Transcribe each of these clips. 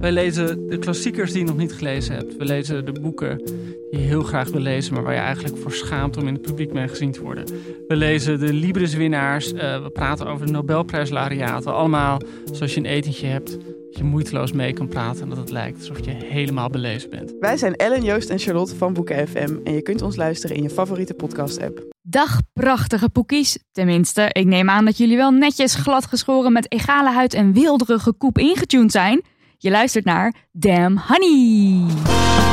Wij lezen de klassiekers die je nog niet gelezen hebt. We lezen de boeken die je heel graag wil lezen, maar waar je eigenlijk voor schaamt om in het publiek mee gezien te worden. We lezen de Libris-winnaars. Uh, we praten over de Nobelprijslariaten. Allemaal zoals je een etentje hebt, dat je moeiteloos mee kan praten en dat het lijkt alsof je helemaal belezen bent. Wij zijn Ellen, Joost en Charlotte van Boeken FM en je kunt ons luisteren in je favoriete podcast-app. Dag prachtige poekies. Tenminste, ik neem aan dat jullie wel netjes gladgeschoren met egale huid en wilderige koep ingetuned zijn. Je luistert naar Damn Honey.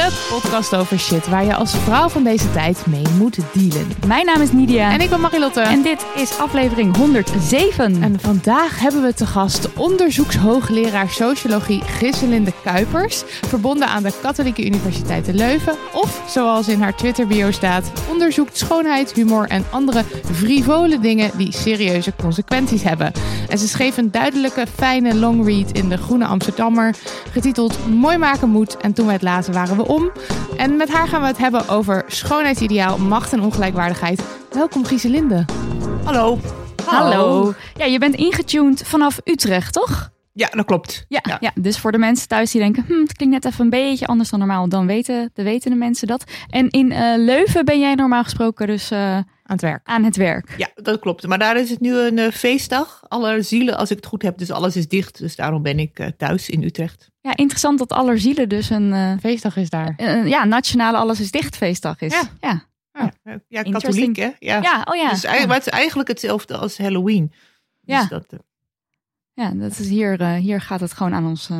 De podcast over shit waar je als vrouw van deze tijd mee moet dealen. Mijn naam is Nidia. En ik ben Marilotte. En dit is aflevering 107. En vandaag hebben we te gast onderzoekshoogleraar sociologie Gisselinde Kuipers. Verbonden aan de Katholieke Universiteit te Leuven. Of, zoals in haar Twitter-bio staat, onderzoekt schoonheid, humor en andere frivole dingen die serieuze consequenties hebben. En ze schreef een duidelijke, fijne longread in de Groene Amsterdammer, getiteld Mooi maken moet. En toen wij het lazen waren we om. En met haar gaan we het hebben over schoonheidsideaal, macht en ongelijkwaardigheid. Welkom Gieselinde. Hallo. Hallo. Ja, je bent ingetuned vanaf Utrecht, toch? Ja, dat klopt. Ja, ja. dus voor de mensen thuis die denken, hm, het klinkt net even een beetje anders dan normaal, dan weten de wetende mensen dat. En in uh, Leuven ben jij normaal gesproken dus... Uh, aan het werk. Aan het werk. Ja, dat klopt. Maar daar is het nu een uh, feestdag. Alle zielen, als ik het goed heb, dus alles is dicht. Dus daarom ben ik thuis in Utrecht. Ja, interessant dat Allerzielen dus een... Uh, feestdag is daar. Uh, ja, nationale alles is dicht feestdag is. Ja. Ja, ja. ja katholiek hè? Ja. ja, oh ja. Dus eigenlijk, maar het is eigenlijk hetzelfde als Halloween. Ja. Dus dat, uh... Ja, dat is hier, hier gaat het gewoon aan ons,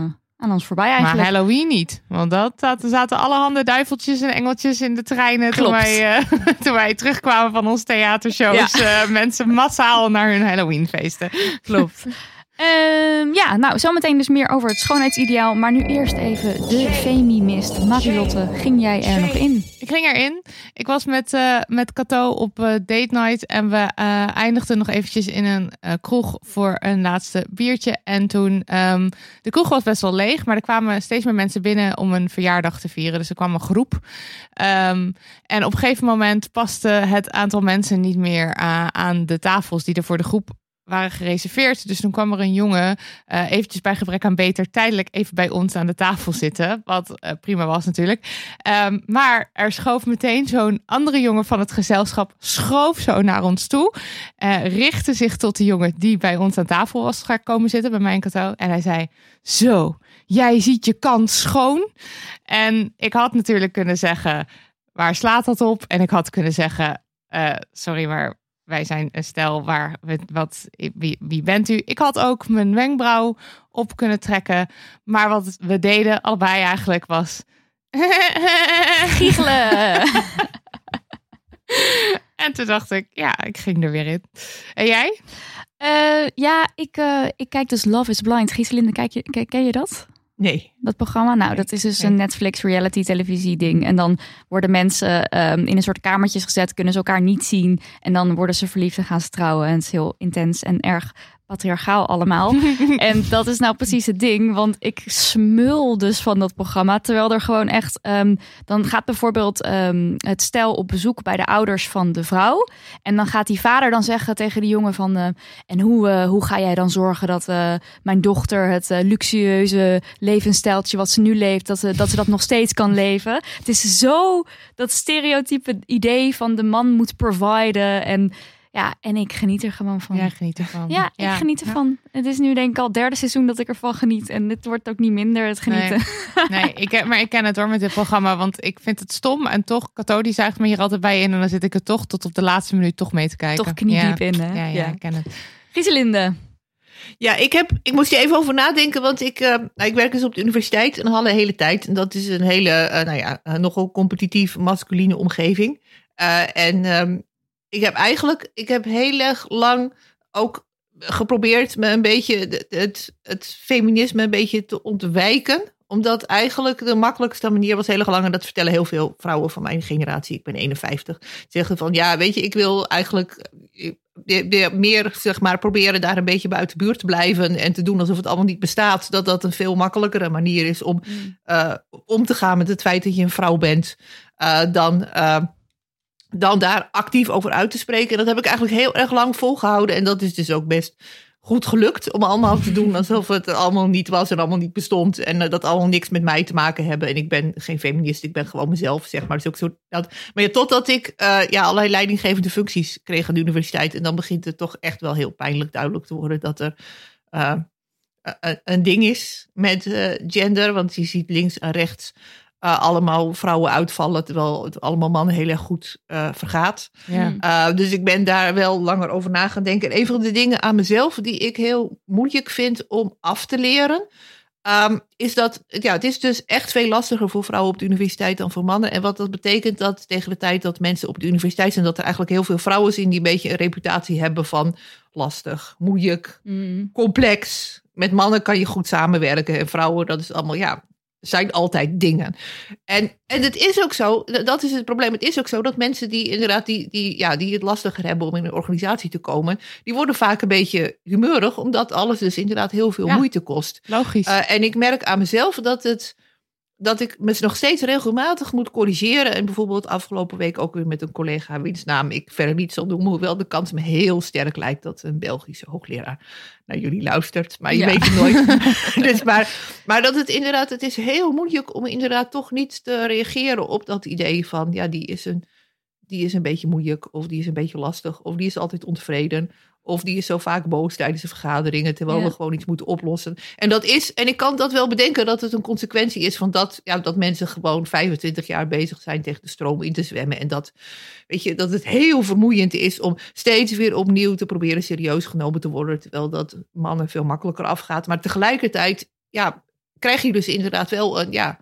aan ons voorbij eigenlijk. Maar Halloween niet. Want dat zaten, zaten allerhande duiveltjes en engeltjes in de treinen toen wij, toen wij terugkwamen van onze theatershows. Ja. mensen massaal naar hun Halloweenfeesten. Klopt. Um, ja, nou, zometeen dus meer over het schoonheidsideaal. Maar nu eerst even de Femimist. Marilotte, ging jij er nog in? Ik ging erin. Ik was met, uh, met Cato op uh, date night. En we uh, eindigden nog eventjes in een kroeg voor een laatste biertje. En toen, um, de kroeg was best wel leeg. Maar er kwamen steeds meer mensen binnen om een verjaardag te vieren. Dus er kwam een groep. Um, en op een gegeven moment paste het aantal mensen niet meer aan de tafels die er voor de groep waren gereserveerd. Dus toen kwam er een jongen uh, eventjes bij gebrek aan beter tijdelijk even bij ons aan de tafel zitten. Wat uh, prima was natuurlijk. Um, maar er schoof meteen zo'n andere jongen van het gezelschap, schoof zo naar ons toe. Uh, richtte zich tot de jongen die bij ons aan tafel was gaan komen zitten, bij mijn kato. En hij zei, zo, jij ziet je kant schoon. En ik had natuurlijk kunnen zeggen, waar slaat dat op? En ik had kunnen zeggen, sorry, maar wij zijn een stel waar we wat wie, wie bent u? Ik had ook mijn wenkbrauw op kunnen trekken, maar wat we deden allebei eigenlijk was giechelen. en toen dacht ik, ja, ik ging er weer in. En jij? Uh, ja, ik, uh, ik kijk dus Love is Blind. Gieselinde, kijk je, ken je dat? Nee. Dat programma? Nou, dat is dus een Netflix reality televisie ding. En dan worden mensen um, in een soort kamertjes gezet, kunnen ze elkaar niet zien. En dan worden ze verliefd en gaan ze trouwen. En het is heel intens en erg patriarchaal allemaal. en dat is nou precies het ding, want ik smul dus van dat programma. Terwijl er gewoon echt, um, dan gaat bijvoorbeeld um, het stel op bezoek bij de ouders van de vrouw. En dan gaat die vader dan zeggen tegen die jongen van, uh, en hoe, uh, hoe ga jij dan zorgen dat uh, mijn dochter het luxueuze levensstijltje wat ze nu leeft, dat, ze, dat ze dat nog steeds kan leven. Het is zo dat stereotype idee van de man moet providen en Ja, en ik geniet er gewoon van. Ja, geniet ervan. Ja, ik geniet ervan. Het is nu denk ik al het derde seizoen dat ik ervan geniet. En dit wordt ook niet minder, het genieten. Nee, ik, heb- maar ik ken het hoor met dit programma. Want ik vind het stom. En toch, Cato die zuigt me hier altijd bij in. En dan zit ik er toch tot op de laatste minuut toch mee te kijken. Toch kniediep ja. in, hè? Ja, ja, ik ken het. Gieselinde. Ja, ik, heb, ik moest hier even over nadenken, want ik, eh, nou, ik werk dus op de universiteit een hele, hele tijd. En dat is een hele, eh, nou ja, nogal competitief masculine omgeving. Eh, en ehm, ik heb eigenlijk, ik heb heel erg lang ook geprobeerd me een beetje het, het, het feminisme een beetje te ontwijken. Omdat eigenlijk de makkelijkste manier was heel erg lang, en dat vertellen heel veel vrouwen van mijn generatie, ik ben 51, zeggen van ja, weet je, ik wil eigenlijk eh, meer zeg maar proberen daar een beetje buiten de buurt te blijven en te doen alsof het allemaal niet bestaat. Dat dat een veel makkelijkere manier is om eh, om te gaan met het feit dat je een vrouw bent, eh, dan, dan daar actief over uit te spreken. En dat heb ik eigenlijk heel erg lang volgehouden. En dat is dus ook best goed gelukt om allemaal te doen alsof het allemaal niet was en allemaal niet bestond. En eh, dat allemaal niks met mij te maken hebben. En ik ben geen feminist, ik ben gewoon mezelf, zeg maar. Dus ook zo, dat, maar ja, totdat ik eh, ja, allerlei leidinggevende functies kreeg aan de universiteit. En dan begint het toch echt wel heel pijnlijk duidelijk te worden dat er eh, een- een ding is met gender. Want je ziet links en rechts eh, allemaal vrouwen uitvallen, terwijl het allemaal mannen heel erg goed eh, vergaat. Ja. Mm. Uh, dus ik ben daar wel langer over na gaan denken. En een van de dingen aan mezelf die ik heel moeilijk vind om af te leren. ehm, is dat ja, het is dus echt veel lastiger voor vrouwen op de universiteit dan voor mannen. En wat dat betekent dat tegen de tijd dat mensen op de universiteit zijn, dat er eigenlijk heel veel vrouwen zijn die een beetje een reputatie hebben van lastig, moeilijk, Mm. complex. Met mannen kan je goed samenwerken en vrouwen, dat is allemaal, ja, zijn altijd dingen. En, en het is ook zo, dat is het probleem. Het is ook zo dat mensen die inderdaad die, die, ja, die het lastiger hebben om in een organisatie te komen, die worden vaak een beetje humeurig, omdat alles dus inderdaad heel veel Ja. moeite kost. Logisch. Uh, en ik merk aan mezelf dat, het, dat ik me nog steeds regelmatig moet corrigeren. En bijvoorbeeld afgelopen week ook weer met een collega, wiens naam ik verder niet zal noemen. Hoewel de kans me heel sterk lijkt dat een Belgische hoogleraar naar jullie luistert. Maar je Ja. weet het nooit. dus maar, maar dat het inderdaad, het is heel moeilijk om inderdaad toch niet te reageren op dat idee van, ja, die is een, die is een beetje moeilijk. Of die is een beetje lastig. Of die is altijd ontevreden. Of die is zo vaak boos tijdens de vergaderingen, terwijl Ja. we gewoon iets moeten oplossen. En dat is, en ik kan dat wel bedenken, dat het een consequentie is van dat, ja, dat mensen gewoon 25 jaar bezig zijn tegen de stroom in te zwemmen. En dat, weet je, dat het heel vermoeiend is om steeds weer opnieuw te proberen serieus genomen te worden. Terwijl dat mannen veel makkelijker afgaat. Maar tegelijkertijd, ja, krijg je dus inderdaad wel een, ja,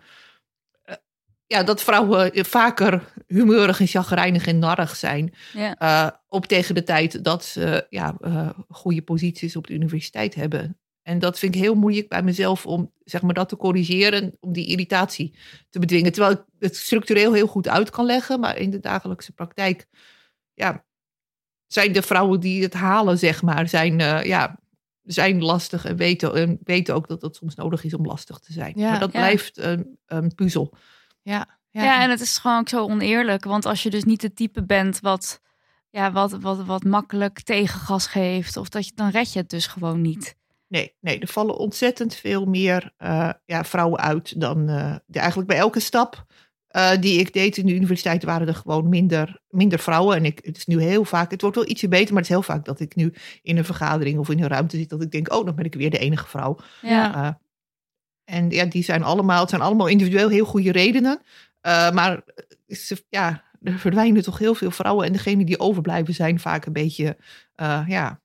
ja, dat vrouwen vaker humeurig en chagrijnig en narrig zijn. Ja. Uh, op tegen de tijd dat ze ja, uh, goede posities op de universiteit hebben. En dat vind ik heel moeilijk bij mezelf om zeg maar, dat te corrigeren, om die irritatie te bedwingen. Terwijl ik het structureel heel goed uit kan leggen, maar in de dagelijkse praktijk ja, zijn de vrouwen die het halen, zeg maar, zijn, uh, ja, zijn lastig en weten, en weten ook dat het soms nodig is om lastig te zijn. Ja, maar dat ja. blijft een, een puzzel. Ja. Ja. en het is gewoon ook zo oneerlijk. Want als je dus niet het type bent wat, ja, wat, wat, wat makkelijk tegengas geeft, of dat je, dan red je het dus gewoon niet. Nee, nee, er vallen ontzettend veel meer uh, ja, vrouwen uit dan uh, eigenlijk bij elke stap uh, die ik deed in de universiteit waren er gewoon minder, minder vrouwen. En ik, het is nu heel vaak, het wordt wel ietsje beter, maar het is heel vaak dat ik nu in een vergadering of in een ruimte zit, dat ik denk, oh, dan ben ik weer de enige vrouw. Ja. En ja, die zijn allemaal, het zijn allemaal individueel heel goede redenen. Uh, maar ze, ja, er verdwijnen toch heel veel vrouwen. En degenen die overblijven zijn vaak een beetje, uh, ja,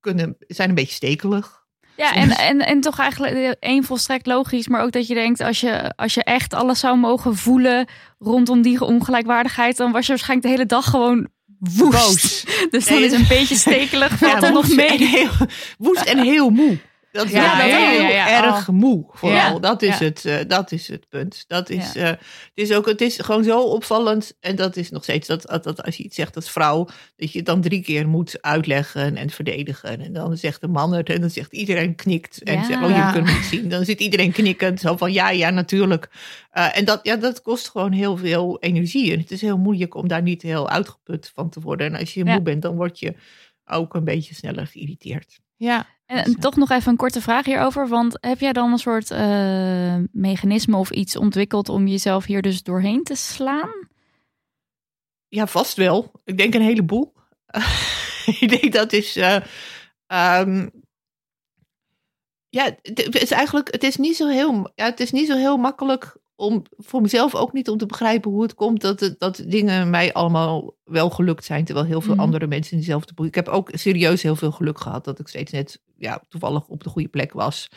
kunnen, zijn een beetje stekelig. Ja, en, en, en toch eigenlijk één volstrekt logisch. Maar ook dat je denkt, als je, als je echt alles zou mogen voelen rondom die ongelijkwaardigheid, dan was je waarschijnlijk de hele dag gewoon woest. Boos. Dus dan is een beetje stekelig, valt ja, er nog mee. En heel, woest en heel moe. Dat ja, dat heel ja, ja, ja. erg moe vooral. Dat, is het, eh, dat is het punt. Dat is, eh, het, is ook, het is gewoon zo opvallend. En dat is nog steeds dat, dat, als je iets zegt als vrouw, dat je het dan drie keer moet uitleggen en verdedigen. En dan zegt de man het en dan zegt iedereen knikt. En zegt, oh je kunt het zien. Dan zit iedereen knikkend. Zo van ja, ja, natuurlijk. Eh, en dat, ja, dat kost gewoon heel veel energie. En het is heel moeilijk om daar niet heel uitgeput van te worden. En als je moe bent, dan word je ook een beetje sneller geïrriteerd. Ja, En, en toch nog even een korte vraag hierover. Want heb jij dan een soort eh, mechanisme of iets ontwikkeld om jezelf hier dus doorheen te slaan? Ja, vast wel. Ik denk een heleboel. ik denk dat is. eh, ehm, ja, het is eigenlijk. Het is niet zo heel. Ja, het is niet zo heel makkelijk om voor mezelf ook niet om te begrijpen hoe het komt dat, het, dat dingen mij allemaal wel gelukt zijn. Terwijl heel veel Mhm. andere mensen in diezelfde boek. Ik heb ook serieus heel veel geluk gehad dat ik steeds net ja, toevallig op de goede plek was.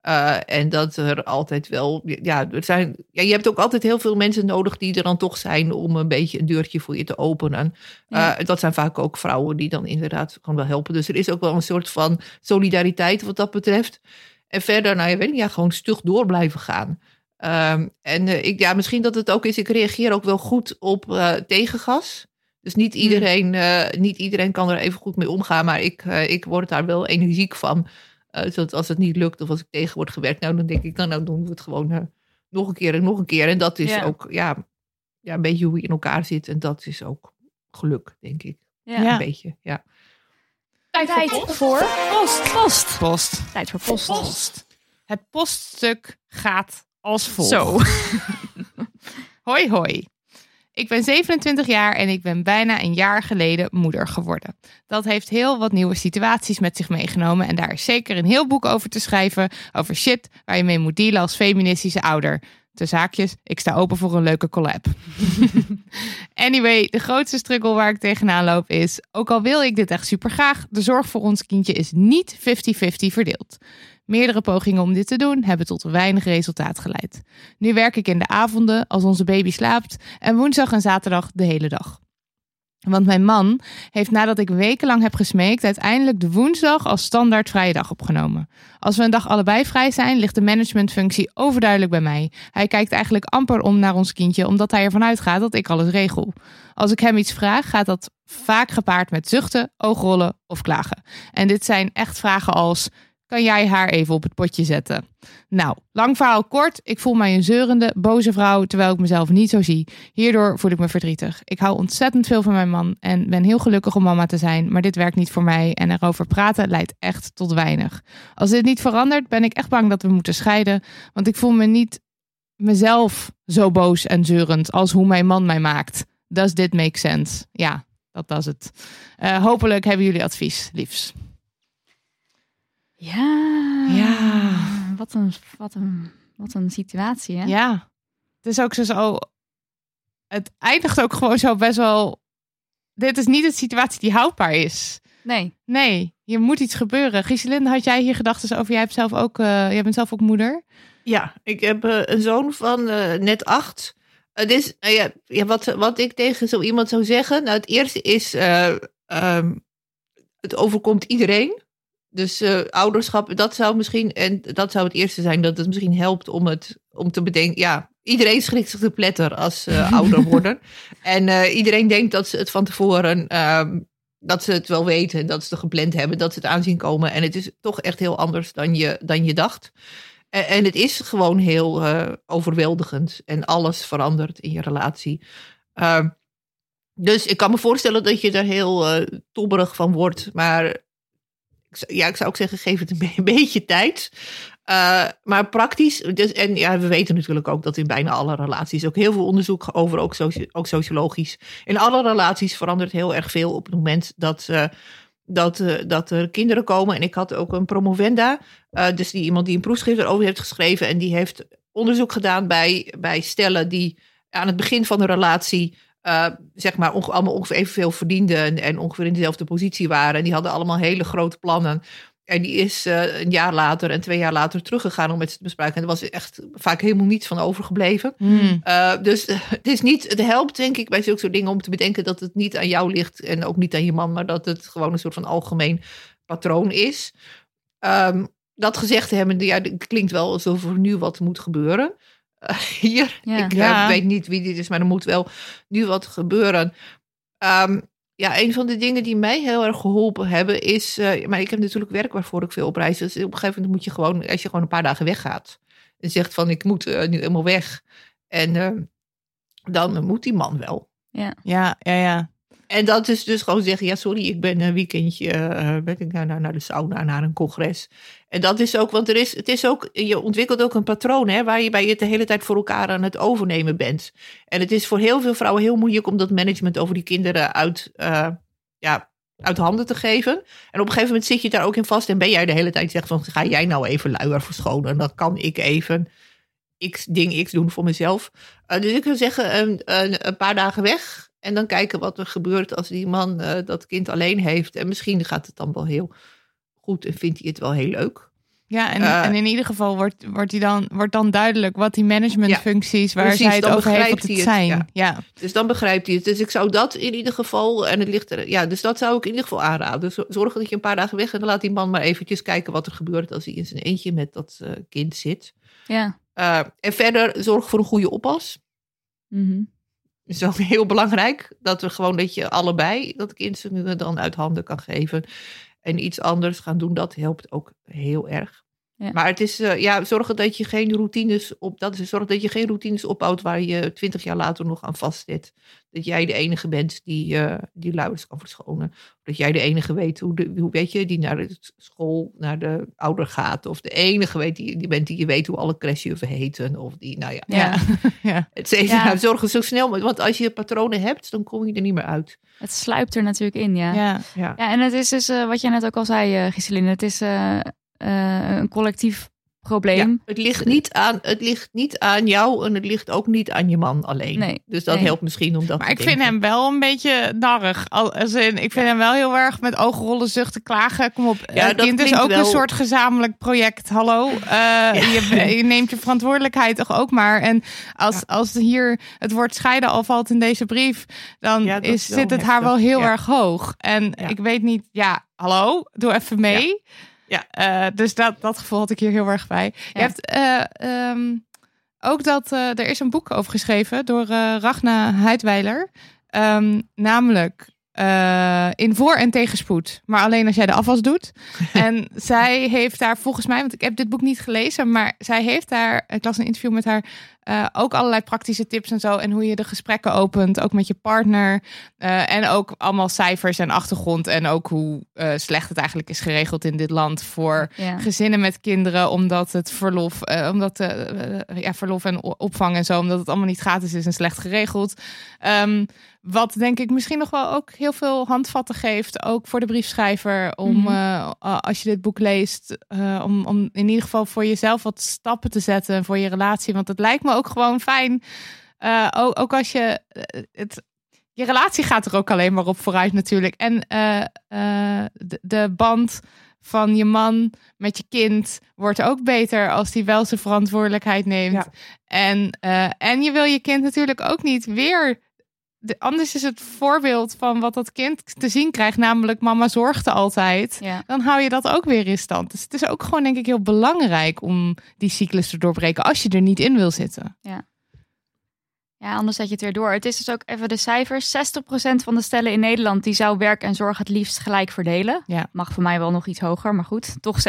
Eh, en dat er altijd wel, ja, er zijn, ja, je hebt ook altijd heel veel mensen nodig die er dan toch zijn om een beetje een deurtje voor je te openen. Ja. Eh, dat zijn vaak ook vrouwen die dan inderdaad gewoon wel helpen. Dus er is ook wel een soort van solidariteit wat dat betreft. En verder, nou je weet niet, ja, gewoon stug door blijven gaan. Ehm, en eh, ik, ja, misschien dat het ook is, ik reageer ook wel goed op eh, tegengas. Dus niet iedereen, eh, niet iedereen kan er even goed mee omgaan, maar ik, eh, ik word daar wel energiek van. Eh, zodat als het niet lukt of als ik tegen word gewerkt, nou dan denk ik, nou, nou doen we het gewoon nog een keer en nog een keer. En dat is Ja. ook ja, ja, een beetje hoe je in elkaar zit. En dat is ook geluk, denk ik. Ja. Een beetje, ja. Tijd voor post. Post. Post. Tijd voor post. Post. Het poststuk gaat als volgt. Zo. Hoi hoi. Ik ben 27 jaar en ik ben bijna een jaar geleden moeder geworden. Dat heeft heel wat nieuwe situaties met zich meegenomen en daar is zeker een heel boek over te schrijven over shit waar je mee moet dealen als feministische ouder. De zaakjes, ik sta open voor een leuke collab. anyway, de grootste struggle waar ik tegenaan loop is, ook al wil ik dit echt super graag, de zorg voor ons kindje is niet 50-50 verdeeld. Meerdere pogingen om dit te doen hebben tot weinig resultaat geleid. Nu werk ik in de avonden als onze baby slaapt en woensdag en zaterdag de hele dag. Want mijn man heeft nadat ik wekenlang heb gesmeekt uiteindelijk de woensdag als standaard vrije dag opgenomen. Als we een dag allebei vrij zijn, ligt de managementfunctie overduidelijk bij mij. Hij kijkt eigenlijk amper om naar ons kindje omdat hij ervan uitgaat dat ik alles regel. Als ik hem iets vraag, gaat dat vaak gepaard met zuchten, oogrollen of klagen. En dit zijn echt vragen als: kan jij haar even op het potje zetten? Nou, lang verhaal kort. Ik voel mij een zeurende, boze vrouw, terwijl ik mezelf niet zo zie. Hierdoor voel ik me verdrietig. Ik hou ontzettend veel van mijn man en ben heel gelukkig om mama te zijn, maar dit werkt niet voor mij en erover praten leidt echt tot weinig. Als dit niet verandert, ben ik echt bang dat we moeten scheiden, want ik voel me niet mezelf zo boos en zeurend als hoe mijn man mij maakt. Does dit make sense? Ja, dat was het. Eh, hopelijk hebben jullie advies, liefs. Ja. Ja. Wat een, wat een, wat een situatie, hè? Ja. Het is ook zo, zo. Het eindigt ook gewoon zo best wel. Dit is niet een situatie die houdbaar is. Nee. Nee, hier moet iets gebeuren. Giselinde, had jij hier gedachten over? Jij, hebt zelf ook, eh, jij bent zelf ook moeder. Ja, ik heb eh, een zoon van eh, net acht. Het is, nou ja, ja, wat, wat ik tegen zo iemand zou zeggen. Nou, het eerste is, eh, ehm, het overkomt iedereen. Dus eh, ouderschap, dat zou misschien, en dat zou het eerste zijn, dat het misschien helpt om het, om te bedenken, ja, iedereen schrikt zich de pletter als ze ouder worden. En eh, iedereen denkt dat ze het van tevoren, ehm, dat ze het wel weten, dat ze het gepland hebben, dat ze het aanzien komen. En het is toch echt heel anders dan je, dan je dacht. En, en het is gewoon heel overweldigend en alles verandert in je relatie. Ehm, dus ik kan me voorstellen dat je er heel tobberig van wordt. Maar ja, ik zou ook zeggen, geef het een, be- een beetje tijd. Eh, maar praktisch, dus, en ja, we weten natuurlijk ook dat in bijna alle relaties, ook heel veel onderzoek over, ook, ook sociologisch, in alle relaties verandert heel erg veel op het moment dat, eh, dat, eh, dat er kinderen komen. En ik had ook een promovenda, dus die, iemand die een proefschrift erover heeft geschreven en die heeft onderzoek gedaan bij, bij stellen die aan het begin van de relatie eh, zeg maar onge- allemaal ongeveer evenveel verdienden en, en ongeveer in dezelfde positie waren. En die hadden allemaal hele grote plannen. En die is eh, een jaar later en twee jaar later teruggegaan om met ze te bespreken. En er was echt vaak helemaal niets van overgebleven. Uh, dus uh, het is niet, het helpt denk ik bij zulke soort dingen om te bedenken dat het niet aan jou ligt en ook niet aan je man, maar dat het gewoon een soort van algemeen patroon is. Um, dat gezegd hebben, ja, het klinkt wel alsof er nu wat moet gebeuren. Hier, Ja. ik Ja. weet niet wie dit is, maar er moet wel nu wat gebeuren. Um, ja, een van de dingen die mij heel erg geholpen hebben is, uh, maar ik heb natuurlijk werk waarvoor ik veel op reis. Dus op een gegeven moment moet je gewoon, als je gewoon een paar dagen weggaat en zegt van ik moet uh, nu helemaal weg. En uh, dan moet die man wel. Ja, ja, ja. ja. En dat is dus gewoon zeggen, ja sorry, ik ben een weekendje, uh, ik naar, naar, naar de sauna, naar een congres. En dat is ook, want er is, het is ook, je ontwikkelt ook een patroon hè, waar je bij je de hele tijd voor elkaar aan het overnemen bent. En het is voor heel veel vrouwen heel moeilijk om dat management over die kinderen uit, uh, ja, uit handen te geven. En op een gegeven moment zit je daar ook in vast en ben jij de hele tijd zegt van ga jij nou even luier verschonen en dan kan ik even x ding x doen voor mezelf. Uh, dus ik zou zeggen een, een, een, paar dagen weg en dan kijken wat er gebeurt als die man uh, dat kind alleen heeft en misschien gaat het dan wel heel goed en vindt hij het wel heel leuk. Ja, en, uh, en, in ieder geval wordt, wordt, die dan, wordt dan duidelijk wat die managementfuncties ja, waar zij het over heeft, wat het zijn. Ja. ja. Dus dan begrijpt hij het. Dus ik zou dat in ieder geval, en het ligt er, ja, dus dat zou ik in ieder geval aanraden. Dus zorg dat je een paar dagen weg en dan laat die man maar eventjes kijken wat er gebeurt als hij in zijn eentje met dat uh, kind zit. Ja. Uh, en verder zorg voor een goede oppas. Mm -hmm. Dat is ook heel belangrijk. Dat we gewoon dat je allebei dat kind dan uit handen kan geven. En iets anders gaan doen, dat helpt ook heel erg. Ja. Maar het is, uh, ja, zorgen dat je geen routines op, dat is zorg dat je geen routines opbouwt waar je twintig jaar later nog aan vastzit. Dat jij de enige bent die, uh, die luiers kan verschonen. Dat jij de enige weet hoe, de, hoe weet je, die naar de school, naar de ouder gaat. Of de enige weet die, die bent die je weet hoe alle crashen heten. Of die, nou ja. Ja. ja. Het is, ja. zorgen zo snel, want als je patronen hebt, dan kom je er niet meer uit. Het sluipt er natuurlijk in, ja. Ja, ja. ja en het is dus, uh, wat jij net ook al zei, Giseline, het is uh, een collectief probleem. Ja, het, ligt niet aan, het ligt niet aan jou en het ligt ook niet aan je man alleen. Nee, dus dat nee. helpt misschien om dat Maar te ik vind hem wel een beetje narrig. Als in, ik vind hem wel heel erg met oogrollen zuchten klagen. Kom op, Ja, het dat kind is ook wel- een soort gezamenlijk project. Hallo, Uh, je, je neemt je verantwoordelijkheid toch ook maar. En als, Ja. als hier het woord scheiden al valt in deze brief, dan is, zit het haar wel heel Ja. erg hoog. En Ja. ik weet niet, ja, hallo, doe even mee. Ja. Eh, dus dat, dat gevoel had ik hier heel erg bij. Je Ja. hebt eh, ehm, ook dat eh, er is een boek over geschreven door Ragna Heidweiler. Ehm, namelijk in voor- en tegenspoed. Maar alleen als jij de afwas doet. en zij heeft daar volgens mij, want ik heb dit boek niet gelezen, maar zij heeft daar, ik las een interview met haar, eh, ook allerlei praktische tips en zo. En hoe je de gesprekken opent, ook met je partner. Eh, en ook allemaal cijfers en achtergrond. En ook hoe eh, slecht het eigenlijk is geregeld in dit land voor Ja. gezinnen met kinderen, omdat het verlof, omdat ja, verlof en opvang en zo, omdat het allemaal niet gratis is en slecht geregeld. Ehm, wat denk ik misschien nog wel ook heel veel handvatten geeft, ook voor de briefschrijver, om Mhm. als je dit boek leest, om, om in ieder geval voor jezelf wat stappen te zetten voor je relatie. Want het lijkt me ook gewoon fijn, eh, ook, ook als je eh, het. Je relatie gaat er ook alleen maar op vooruit natuurlijk. En eh, de, de band van je man met je kind wordt ook beter als die wel zijn verantwoordelijkheid neemt. Ja. En, en je wil je kind natuurlijk ook niet weer. De, anders is het voorbeeld van wat dat kind te zien krijgt, namelijk mama zorgde altijd. Ja. Dan hou je dat ook weer in stand. Dus het is ook gewoon, denk ik, heel belangrijk om die cyclus te doorbreken als je er niet in wil zitten. Ja, anders zet je het weer door. Het is dus ook even de cijfers. 60% van de stellen in Nederland die zou werk en zorg het liefst gelijk verdelen. Ja. Mag voor mij wel nog iets hoger, maar goed, toch 60%.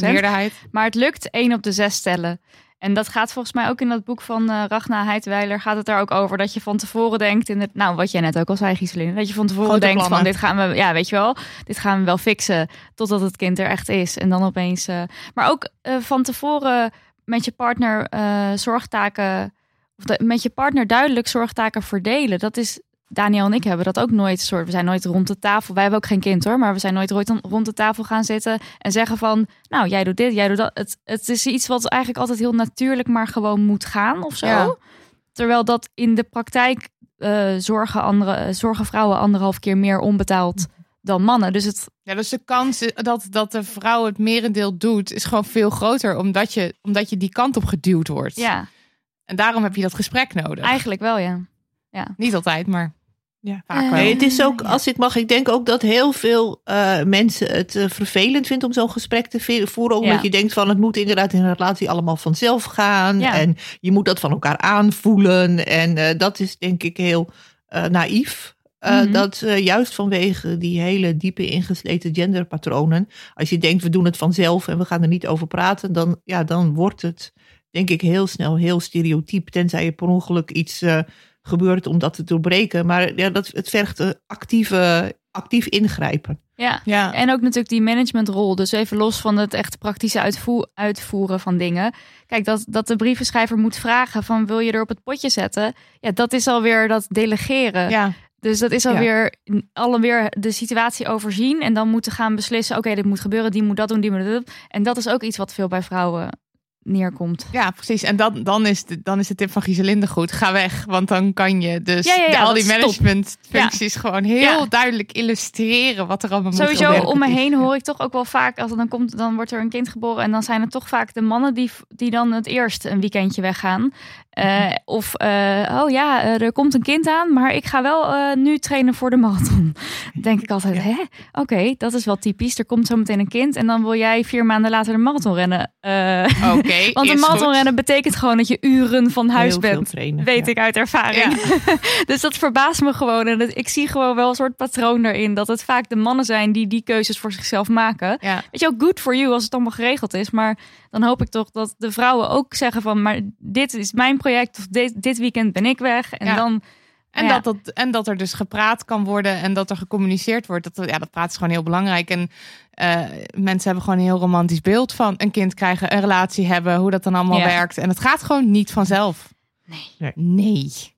Meerderheid. Maar het lukt één op de zes stellen. En dat gaat volgens mij ook in dat boek van eh Ragna Heidweiler gaat het daar ook over dat je van tevoren denkt in het, nou wat jij net ook al zei Giseline, dat je van tevoren Grote denkt van dit gaan we, ja weet je wel, dit gaan we wel fixen totdat het kind er echt is en dan opeens, eh, maar ook eh, van tevoren met je partner zorgtaken of de- met je partner duidelijk zorgtaken verdelen. Dat is Daniel en ik hebben dat ook nooit soort. We zijn nooit rond de tafel. Wij hebben ook geen kind hoor, maar we zijn nooit rond de tafel gaan zitten en zeggen van, nou jij doet dit, jij doet dat. Het, het is iets wat eigenlijk altijd heel natuurlijk, maar gewoon moet gaan of zo. Ja. Terwijl dat in de praktijk eh, zorgen, andere, zorgen vrouwen anderhalf keer meer onbetaald dan mannen. Dus het, Ja, dus de kans dat, dat de vrouw het merendeel doet, is gewoon veel groter, omdat je, omdat je die kant op geduwd wordt. ja, En daarom heb je dat gesprek nodig. eigenlijk wel ja. Niet altijd, maar Ja. vaak wel. Nee, het is ook, als ik mag, ik denk ook dat heel veel eh, mensen het eh, vervelend vinden om zo'n gesprek te voeren. Omdat Ja. je denkt van het moet inderdaad in een relatie allemaal vanzelf gaan. Ja. En je moet dat van elkaar aanvoelen. En eh, dat is denk ik heel eh, naïef. Eh, Mhm. Dat juist vanwege die hele diepe ingesleten genderpatronen. Als je denkt we doen het vanzelf en we gaan er niet over praten. Dan, ja, dan wordt het denk ik heel snel heel stereotyp. Tenzij je per ongeluk iets eh, gebeurt om dat te doorbreken. Maar ja, dat, het vergt actieve, actief ingrijpen. Ja. Ja. En ook natuurlijk die managementrol. Dus even los van het echt praktische uitvoer, uitvoeren van dingen. Kijk, dat, dat de brievenschrijver moet vragen van wil je er op het potje zetten? Ja, dat is alweer dat delegeren. ja. Dus dat is Ja. alweer alweer de situatie overzien en dan moeten gaan beslissen: oké, dit moet gebeuren, die moet dat doen, die moet dat doen. En dat is ook iets wat veel bij vrouwen neerkomt. Ja, precies. En dan, dan, is de, dan is de tip van Gieselinde goed. Ga weg, want dan kan je dus Ja, ja, ja, de- al die managementfuncties gewoon heel duidelijk illustreren wat er allemaal moet Sowieso om me heen hoor ik toch ook wel vaak als er dan komt, dan wordt er een kind geboren en dan zijn het toch vaak de mannen die, die dan het eerst een weekendje weggaan. Eh, of eh, oh ja, eh, er komt een kind aan, maar ik ga wel nu trainen voor de marathon. Denk ik altijd, hè? Oké, dat is wel typisch. Er komt zo meteen een kind en dan wil jij vier maanden later de marathon rennen. Eh, Want een is marathon goed. rennen betekent gewoon dat je uren van huis Heel veel bent. trainen, Weet ja. ik uit ervaring. dus dat verbaast me gewoon. En dat- ik zie gewoon wel een soort patroon daarin. Dat het vaak de mannen zijn die die keuzes voor zichzelf maken. Ja. Weet je ook, good for you als het allemaal geregeld is. Maar dan hoop ik toch dat de vrouwen ook zeggen van... maar dit is mijn project of dit, dit weekend ben ik weg. En Ja. dan... En, Ja. dat, dat, en dat er dus gepraat kan worden en dat er gecommuniceerd wordt. Dat, ja, dat praat is gewoon heel belangrijk. En eh, mensen hebben gewoon een heel romantisch beeld van een kind krijgen, een relatie hebben, hoe dat dan allemaal Ja. werkt. En het gaat gewoon niet vanzelf. Nee. Nee.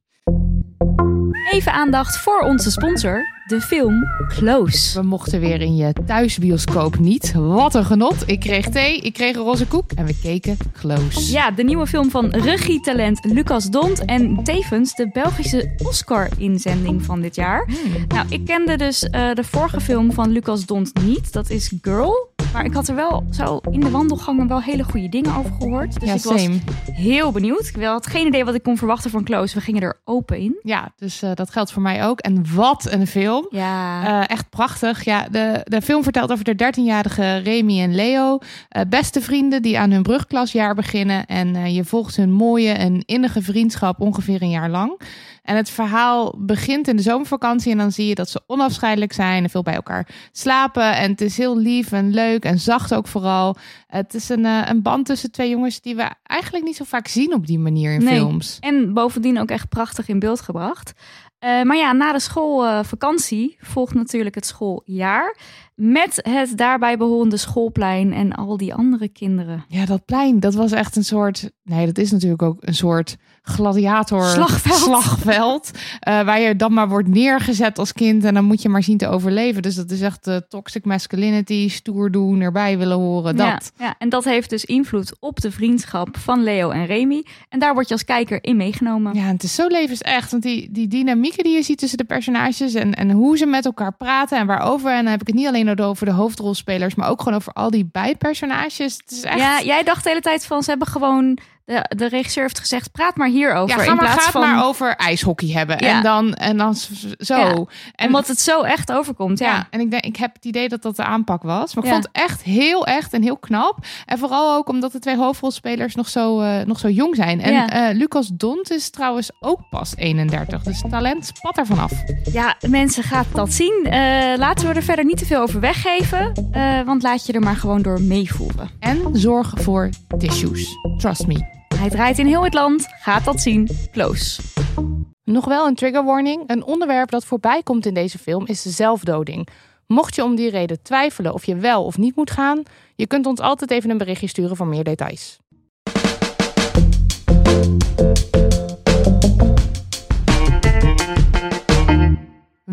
Even aandacht voor onze sponsor, de film Close. We mochten weer in je thuisbioscoop niet. Wat een genot. Ik kreeg thee, ik kreeg een roze koek en we keken close. Ja, de nieuwe film van regietalent Lucas Dont en tevens de Belgische Oscar-inzending van dit jaar. Nou, ik kende dus eh, de vorige film van Lucas Dont niet. Dat is Girl. Maar ik had er wel zo in de wandelgangen wel hele goede dingen over gehoord. Dus ja, ik was same. heel benieuwd. Ik had geen idee wat ik kon verwachten van Close. We gingen er open in. Ja, dus eh, dat geldt voor mij ook. En wat een film. Ja. Eh, echt prachtig. Ja, de, de film vertelt over de 13-jarige Remy en Leo. eh, beste vrienden die aan hun brugklasjaar beginnen. En je volgt hun mooie en innige vriendschap ongeveer een jaar lang. En het verhaal begint in de zomervakantie. En dan zie je dat ze onafscheidelijk zijn en veel bij elkaar slapen. En het is heel lief en leuk en zacht ook vooral. Het is een, eh, een band tussen twee jongens die we eigenlijk niet zo vaak zien op die manier in Nee. films. En bovendien ook echt prachtig in beeld gebracht. Eh, maar ja, na de schoolvakantie volgt natuurlijk het schooljaar. Met het daarbij behorende schoolplein en al die andere kinderen. Ja, dat plein, dat was echt een soort. Nee, dat is natuurlijk ook een soort gladiator Slagveld. slagveld, eh, waar je dan maar wordt neergezet als kind en dan moet je maar zien te overleven. Dus dat is echt de toxic masculinity, stoer doen, erbij willen horen. Dat. Ja, ja, en dat heeft dus invloed op de vriendschap van Leo en Remy. En daar word je als kijker in meegenomen. Ja, en het is zo levensecht. Want die, die dynamieken die je ziet tussen de personages en, en hoe ze met elkaar praten en waarover. En dan heb ik het niet alleen over de hoofdrolspelers, maar ook gewoon over al die bijpersonages. Het is echt. Ja, jij dacht de hele tijd van ze hebben gewoon. De, de regisseur heeft gezegd: praat maar hierover. Ja, ga in maar, plaats ga het van. maar over ijshockey hebben. Ja. En dan, en dan zo. Ja, en omdat het zo echt overkomt. Ja. Ja, en ik, denk, ik heb het idee dat dat de aanpak was. Maar ik vond het echt heel echt en heel knap. En vooral ook omdat de twee hoofdrolspelers nog zo, eh, nog zo jong zijn. En eh, Lucas Dont is trouwens ook pas 31. Dus talent spat ervan af. Ja, mensen, gaat dat zien. Eh, laten we er verder niet te veel over weggeven. want laat je er maar gewoon door meevoeren. En zorg voor tissues. Trust me. Hij draait in heel het land. Gaat dat zien. Close. Nog wel een trigger warning. Een onderwerp dat voorbij komt in deze film is zelfdoding. Mocht je om die reden twijfelen of je wel of niet moet gaan, je kunt ons altijd even een berichtje sturen voor meer details.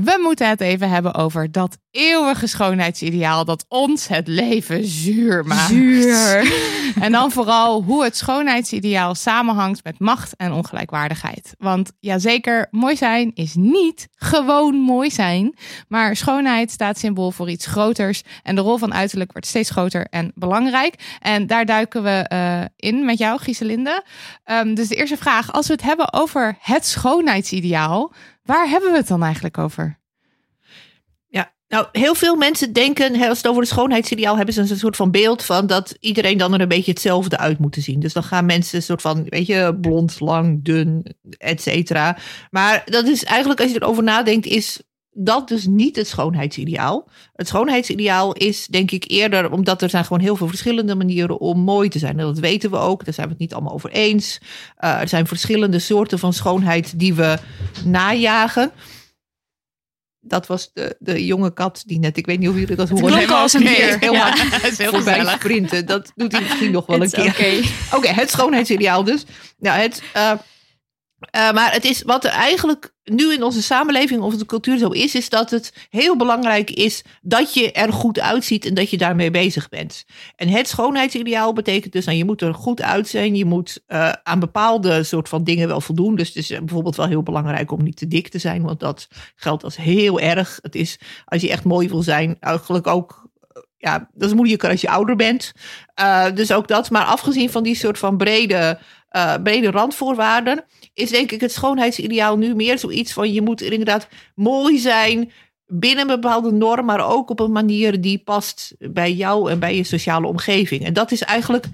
We moeten het even hebben over dat eeuwige schoonheidsideaal dat ons het leven zuur maakt. Zuur. En dan vooral hoe het schoonheidsideaal samenhangt met macht en ongelijkwaardigheid. Want ja, zeker, mooi zijn is niet gewoon mooi zijn. Maar schoonheid staat symbool voor iets groters. En de rol van uiterlijk wordt steeds groter en belangrijk. En daar duiken we eh, in met jou, Gieselinde. Ehm, dus de eerste vraag, als we het hebben over het schoonheidsideaal, waar hebben we het dan eigenlijk over? Ja, nou, heel veel mensen denken, als het over het schoonheidsideaal hebben ze een soort van beeld van dat iedereen dan er een beetje hetzelfde uit moet zien. Dus dan gaan mensen een soort van, weet je, blond, lang, dun, et cetera. Maar dat is eigenlijk, als je erover nadenkt, is dat dus niet het schoonheidsideaal. Het schoonheidsideaal is, denk ik, eerder omdat er zijn gewoon heel veel verschillende manieren om mooi te zijn. En dat weten we ook, daar zijn we het niet allemaal over eens. Uh, er zijn verschillende soorten van schoonheid die we najagen dat was de, de jonge kat die net, ik weet niet of jullie dat horen. klonk als een. Heel Ja. is heel voorbij gezellig. sprinten. Dat doet hij misschien nog wel een keer. Oké, okay. het schoonheidsideaal dus. Nou, het, uh, uh, maar het is wat er eigenlijk nu in onze samenleving of de cultuur zo is, is dat het heel belangrijk is dat je er goed uitziet en dat je daarmee bezig bent. En het schoonheidsideaal betekent dus, nou, je moet er goed uitzien, je moet uh, aan bepaalde soort van dingen wel voldoen. Dus het is bijvoorbeeld wel heel belangrijk om niet te dik te zijn, want dat geldt als heel erg. Het is, als je echt mooi wil zijn, eigenlijk ook ja, dat is moeilijker als je ouder bent. Dus ook dat. Maar afgezien van die soort van brede, uh, brede randvoorwaarden, is denk ik het schoonheidsideaal nu meer zoiets van je moet er inderdaad mooi zijn binnen een bepaalde norm, maar ook op een manier die past bij jou en bij je sociale omgeving. En dat is eigenlijk,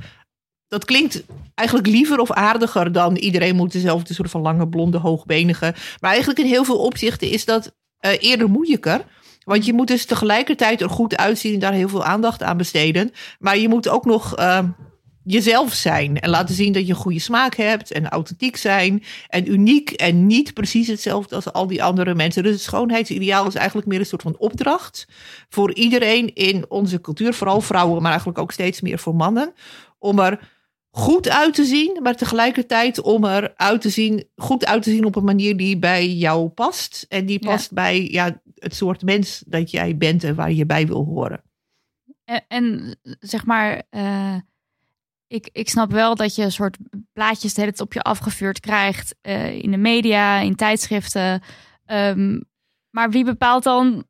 dat klinkt eigenlijk liever of aardiger dan iedereen moet dezelfde soort van lange, blonde, hoogbenige. Maar eigenlijk in heel veel opzichten is dat uh, eerder moeilijker. Want je moet dus tegelijkertijd er goed uitzien en daar heel veel aandacht aan besteden. Maar je moet ook nog uh, jezelf zijn en laten zien dat je een goede smaak hebt en authentiek zijn en uniek en niet precies hetzelfde als al die andere mensen. Dus het schoonheidsideaal is eigenlijk meer een soort van opdracht voor iedereen in onze cultuur, vooral vrouwen, maar eigenlijk ook steeds meer voor mannen, om er goed uit te zien, maar tegelijkertijd om er uit te zien, goed uit te zien op een manier die bij jou past en die past ja. bij ja, het soort mens dat jij bent en waar je bij wil horen. En, en zeg maar, uh, ik, ik snap wel dat je een soort plaatjes de hele tijd op je afgevuurd krijgt uh, in de media, in tijdschriften. Um, maar wie bepaalt dan,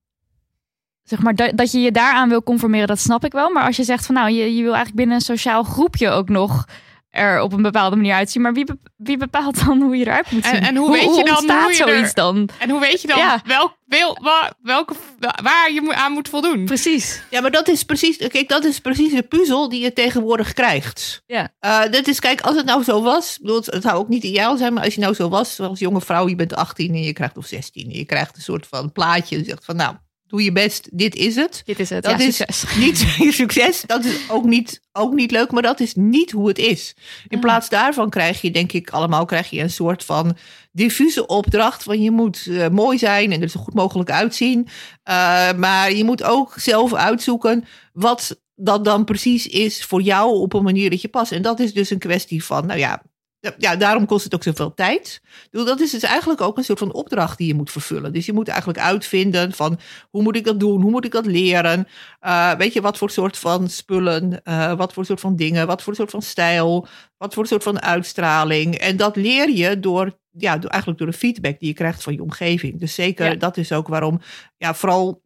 zeg maar, dat, dat je je daaraan wil conformeren, dat snap ik wel. Maar als je zegt van nou, je, je wil eigenlijk binnen een sociaal groepje ook nog er op een bepaalde manier uitzien. Maar wie, wie bepaalt dan hoe je eruit moet zien? En, en hoe, hoe, weet je dan hoe je zoiets er, dan? En hoe weet je dan ja. welk, wel, waar, welke, waar je aan moet voldoen? Precies. Ja, maar dat is precies, kijk, dat is precies de puzzel die je tegenwoordig krijgt. Ja. Uh, dat is, kijk, als het nou zo was, bedoel, het zou ook niet ideaal zijn, maar als je nou zo was, als jonge vrouw, je bent 18 en je krijgt of 16 en je krijgt een soort van plaatje en zegt van, nou, doe je best, dit is het. Dit is het, dat ja, is succes. Niet je succes, dat is ook niet, ook niet leuk, maar dat is niet hoe het is. In plaats daarvan krijg je, denk ik, allemaal krijg je een soort van diffuse opdracht van je moet uh, mooi zijn en er zo goed mogelijk uitzien. Uh, maar je moet ook zelf uitzoeken wat dat dan precies is voor jou op een manier dat je past. En dat is dus een kwestie van, nou ja, ja, daarom kost het ook zoveel tijd. Dat is dus eigenlijk ook een soort van opdracht die je moet vervullen. Dus je moet eigenlijk uitvinden van hoe moet ik dat doen? Hoe moet ik dat leren? Uh, weet je, wat voor soort van spullen? Uh, wat voor soort van dingen? Wat voor soort van stijl? Wat voor soort van uitstraling? En dat leer je door, ja, door, eigenlijk door de feedback die je krijgt van je omgeving. Dus zeker, ja. dat is ook waarom, ja, vooral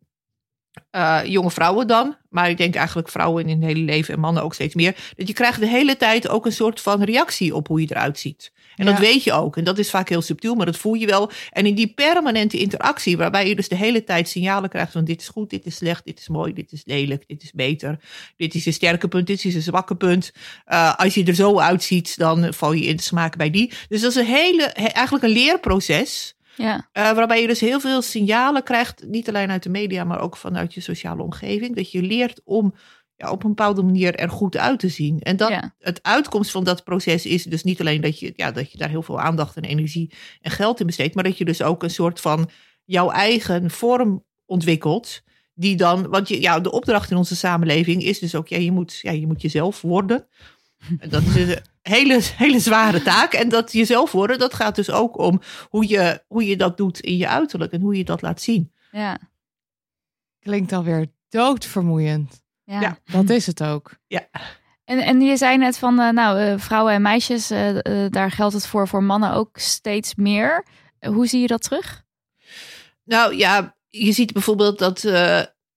uh, jonge vrouwen dan, maar ik denk eigenlijk vrouwen in hun hele leven en mannen ook steeds meer, dat je krijgt de hele tijd ook een soort van reactie op hoe je eruit ziet. En ja. dat weet je ook. En dat is vaak heel subtiel, maar dat voel je wel. En in die permanente interactie, waarbij je dus de hele tijd signalen krijgt van dit is goed, dit is slecht, dit is mooi, dit is lelijk, dit is beter, dit is een sterke punt, dit is een zwakke punt. Uh, als je er zo uitziet, dan val je in de smaak bij die. Dus dat is een hele, eigenlijk een leerproces. Ja. Uh, waarbij je dus heel veel signalen krijgt, niet alleen uit de media, maar ook vanuit je sociale omgeving. Dat je leert om ja, op een bepaalde manier er goed uit te zien. En dat ja. het uitkomst van dat proces is dus niet alleen dat je, ja, dat je daar heel veel aandacht en energie en geld in besteedt, maar dat je dus ook een soort van jouw eigen vorm ontwikkelt. Die dan, want je, ja, de opdracht in onze samenleving is dus ook, ja, je moet, ja, je moet jezelf worden. En dat is een hele, hele zware taak. En dat jezelf worden, dat gaat dus ook om hoe je, hoe je dat doet in je uiterlijk en hoe je dat laat zien. Ja. Klinkt alweer doodvermoeiend. Ja. Ja. Dat is het ook. Ja. En, en je zei net van, uh, nou, uh, vrouwen en meisjes, uh, daar geldt het voor, voor mannen ook steeds meer. hoe zie je dat terug? Nou ja, je ziet bijvoorbeeld dat,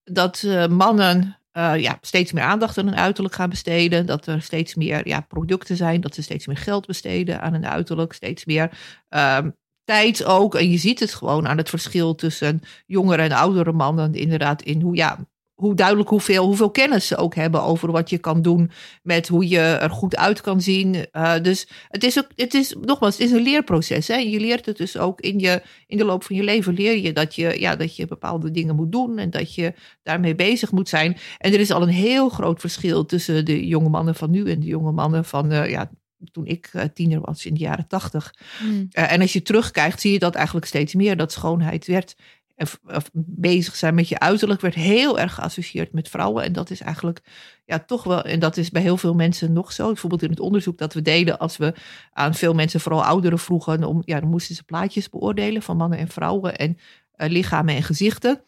dat mannen uh, ja, steeds meer aandacht aan hun uiterlijk gaan besteden. Dat er steeds meer ja, producten zijn. Dat ze steeds meer geld besteden aan hun uiterlijk. Steeds meer um, tijd ook. En je ziet het gewoon aan het verschil tussen jongere en oudere mannen. Inderdaad, in hoe, ja, hoe duidelijk hoeveel, hoeveel kennis ze ook hebben over wat je kan doen. Met hoe je er goed uit kan zien. Uh, dus het is ook, het is, nogmaals, het is een leerproces. Hè? Je leert het dus ook in, je, in de loop van je leven. Leer je dat, je ja, dat je bepaalde dingen moet doen. En dat je daarmee bezig moet zijn. En er is al een heel groot verschil tussen de jonge mannen van nu en de jonge mannen van, uh, ja, toen ik uh, tiener was in de jaren tachtig. Mm. Uh, en als je terugkijkt, zie je dat eigenlijk steeds meer. Dat schoonheid werd of bezig zijn met je uiterlijk werd heel erg geassocieerd met vrouwen. En dat is eigenlijk ja, toch wel, en dat is bij heel veel mensen nog zo. Bijvoorbeeld in het onderzoek dat we deden, als we aan veel mensen, vooral ouderen, vroegen, om, ja, dan moesten ze plaatjes beoordelen van mannen en vrouwen en uh, lichamen en gezichten.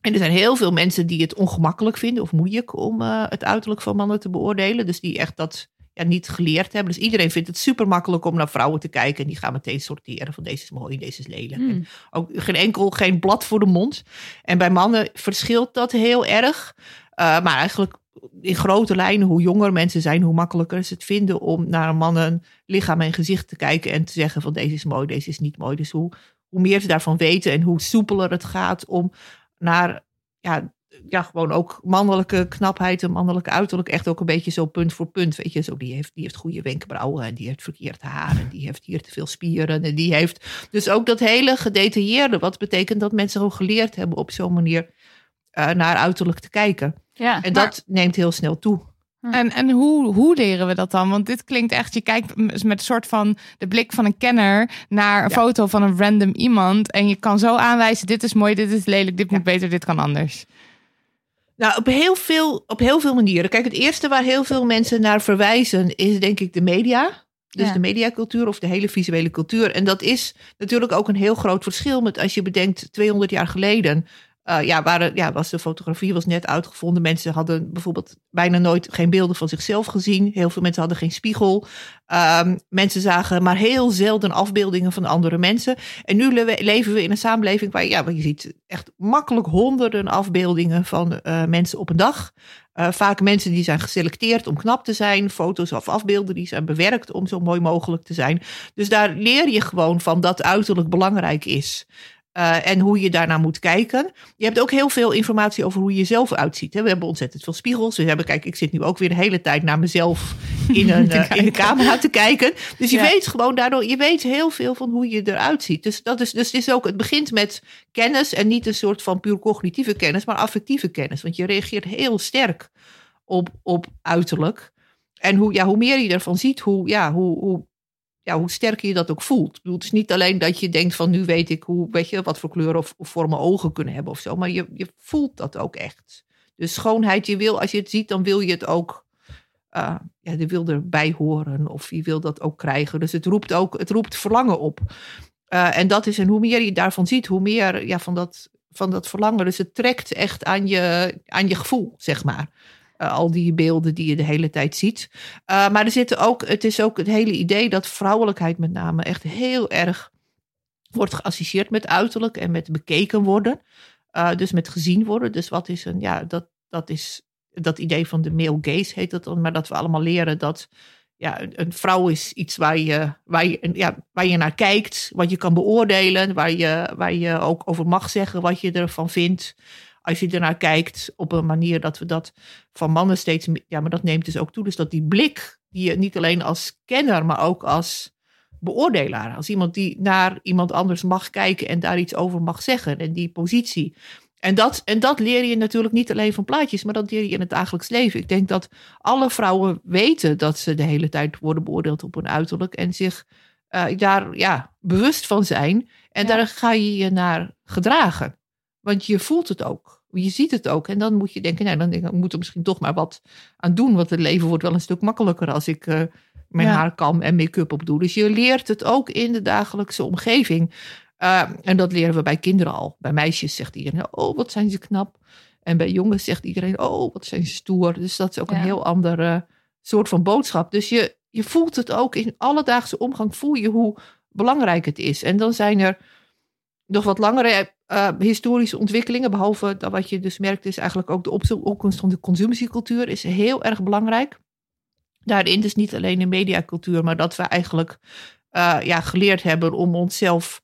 En er zijn heel veel mensen die het ongemakkelijk vinden of moeilijk om uh, het uiterlijk van mannen te beoordelen. Dus die echt dat ja, niet geleerd hebben. Dus iedereen vindt het super makkelijk om naar vrouwen te kijken. En die gaan meteen sorteren van deze is mooi, deze is lelijk. Hmm. En ook geen enkel, geen blad voor de mond. En bij mannen verschilt dat heel erg. Uh, maar eigenlijk in grote lijnen, hoe jonger mensen zijn, hoe makkelijker is het vinden om naar een man een lichaam en gezicht te kijken en te zeggen van deze is mooi, deze is niet mooi. Dus hoe, hoe meer ze daarvan weten en hoe soepeler het gaat om naar ja, ja, gewoon ook mannelijke knapheid en mannelijke uiterlijk. Echt ook een beetje zo punt voor punt. Weet je, zo die heeft, die heeft goede wenkbrauwen en die heeft verkeerd haar en die heeft hier te veel spieren. En die heeft dus ook dat hele gedetailleerde. Wat betekent dat mensen ook geleerd hebben op zo'n manier uh, naar uiterlijk te kijken. Ja, en dat neemt heel snel toe. En, en hoe, hoe leren we dat dan? Want dit klinkt echt, je kijkt met een soort van de blik van een kenner naar een ja. foto van een random iemand. En je kan zo aanwijzen, dit is mooi, dit is lelijk, dit ja. moet beter, dit kan anders. Nou, op heel, veel, op heel veel manieren. Kijk, het eerste waar heel veel mensen naar verwijzen is denk ik de media. Dus Ja. de mediacultuur of de hele visuele cultuur. En dat is natuurlijk ook een heel groot verschil met als je bedenkt 200 jaar geleden. Eh, ja, waren, ja, was de fotografie was net uitgevonden. Mensen hadden bijvoorbeeld bijna nooit geen beelden van zichzelf gezien. Heel veel mensen hadden geen spiegel. Ehm, mensen zagen maar heel zelden afbeeldingen van andere mensen. En nu le- leven we in een samenleving waar, ja, je ziet echt makkelijk honderden afbeeldingen van eh, mensen op een dag. Eh, vaak mensen die zijn geselecteerd om knap te zijn. Foto's of afbeelden die zijn bewerkt om zo mooi mogelijk te zijn. Dus daar leer je gewoon van dat uiterlijk belangrijk is. Uh, en hoe je daarnaar moet kijken. Je hebt ook heel veel informatie over hoe je zelf uitziet. Hè? We hebben ontzettend veel spiegels. We hebben, kijk, ik zit nu ook weer de hele tijd naar mezelf in een, uh, in een camera te kijken. Dus je Ja. weet gewoon daardoor, je weet heel veel van hoe je eruit ziet. Dus dat is, dus het is ook, het begint met kennis en niet een soort van puur cognitieve kennis, maar affectieve kennis. Want je reageert heel sterk op, op uiterlijk. En hoe, ja, hoe meer je ervan ziet, hoe, ja, hoe, hoe ja, hoe sterker je dat ook voelt. Ik bedoel, het is niet alleen dat je denkt van nu weet ik hoe, weet je, wat voor kleur of, of vormen ogen kunnen hebben of zo. Maar je, je voelt dat ook echt. Dus schoonheid, je wil, als je het ziet, dan wil je het ook, uh, ja, je wil erbij horen of je wil dat ook krijgen. Dus het roept ook, het roept verlangen op. Uh, en dat is, en hoe meer je daarvan ziet, hoe meer ja, van, dat, van dat verlangen. Dus het trekt echt aan je, aan je gevoel, zeg maar. Uh, al die beelden die je de hele tijd ziet. Uh, maar er zitten ook, het is ook het hele idee dat vrouwelijkheid met name echt heel erg wordt geassocieerd met uiterlijk en met bekeken worden. Uh, dus met gezien worden. Dus wat is een, ja, dat, dat is dat idee van de male gaze heet dat dan. Maar dat we allemaal leren dat ja, een, een vrouw is iets waar je, waar, je, ja, waar je naar kijkt, wat je kan beoordelen, waar je, waar je ook over mag zeggen wat je ervan vindt als je ernaar kijkt op een manier dat we dat van mannen steeds, ja, maar dat neemt dus ook toe. Dus dat die blik, die je niet alleen als kenner, maar ook als beoordelaar, als iemand die naar iemand anders mag kijken en daar iets over mag zeggen en die positie. En dat, en dat leer je natuurlijk niet alleen van plaatjes, maar dat leer je in het dagelijks leven. Ik denk dat alle vrouwen weten dat ze de hele tijd worden beoordeeld op hun uiterlijk en zich uh, daar ja, bewust van zijn. En ja. daar ga je je naar gedragen. Want je voelt het ook. Je ziet het ook. En dan moet je denken, nou, dan denk ik, moet er misschien toch maar wat aan doen. Want het leven wordt wel een stuk makkelijker als ik uh, mijn ja. haar kam en make-up op doe. Dus je leert het ook in de dagelijkse omgeving. Uh, en dat leren we bij kinderen al. Bij meisjes zegt iedereen, oh, wat zijn ze knap. En bij jongens zegt iedereen, oh, wat zijn ze stoer. Dus dat is ook ja. een heel andere soort van boodschap. Dus je, je voelt het ook in alledaagse omgang. Voel je hoe belangrijk het is. En dan zijn er nog wat langere uh, historische ontwikkelingen. Behalve dat wat je dus merkt is eigenlijk ook de opkomst van de consumptiecultuur is heel erg belangrijk. Daarin dus niet alleen de mediacultuur, maar dat we eigenlijk uh, ja, geleerd hebben om onszelf,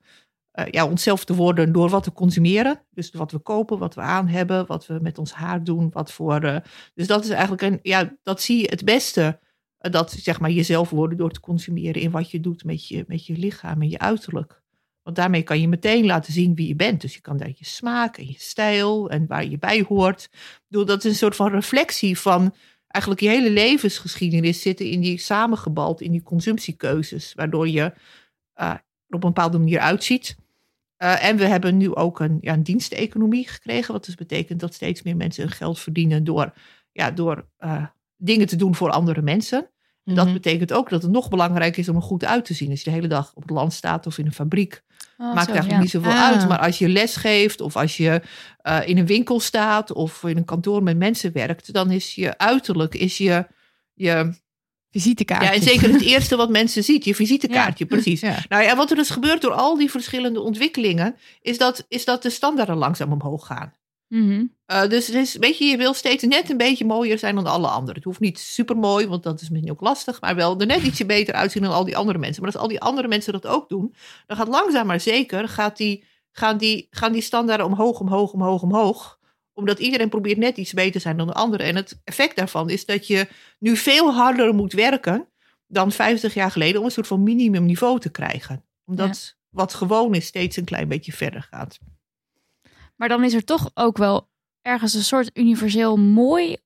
uh, ja, onszelf te worden door wat te consumeren. Dus wat we kopen, wat we aan hebben, wat we met ons haar doen, wat voor. Dus dat is eigenlijk een, ja, dat zie je het beste. Dat zeg maar jezelf worden door te consumeren in wat je doet met je, met je lichaam en je uiterlijk. Want daarmee kan je meteen laten zien wie je bent. Dus je kan daar je smaak en je stijl en waar je bij hoort. Bedoel, dat is een soort van reflectie van eigenlijk je hele levensgeschiedenis zitten in die samengebald in die consumptiekeuzes. Waardoor je uh, op een bepaalde manier uitziet. Uh, en we hebben nu ook een, ja, een diensteconomie gekregen. Wat dus betekent dat steeds meer mensen hun geld verdienen door, ja, door uh, dingen te doen voor andere mensen. En dat Mhm. betekent ook dat het nog belangrijk is om er goed uit te zien. Als je de hele dag op het land staat of in een fabriek, Oh, maakt zo, eigenlijk ja. niet zoveel Ah. uit. Maar als je les geeft of als je eh, in een winkel staat of in een kantoor met mensen werkt, dan is je uiterlijk, is je, je Visitekaartje. ja, en zeker het eerste wat mensen ziet, je visitekaartje, precies. Ja. Nou ja, wat er dus gebeurt door al die verschillende ontwikkelingen, is dat, is dat de standaarden langzaam omhoog gaan. Mhm. Eh, dus het is, weet je, je wil steeds net een beetje mooier zijn dan alle anderen. Het hoeft niet super mooi, want dat is misschien ook lastig, maar wel er net ietsje beter uitzien dan al die andere mensen. Maar als al die andere mensen dat ook doen, dan gaat langzaam maar zeker, gaat die, gaan, die, gaan die standaarden omhoog, omhoog, omhoog, omhoog. Omdat iedereen probeert net iets beter te zijn dan de andere. En het effect daarvan is dat je nu veel harder moet werken dan 50 jaar geleden om een soort van minimumniveau te krijgen. Omdat wat gewoon is steeds een klein beetje verder gaat. Maar dan is er toch ook wel ergens een soort universeel mooi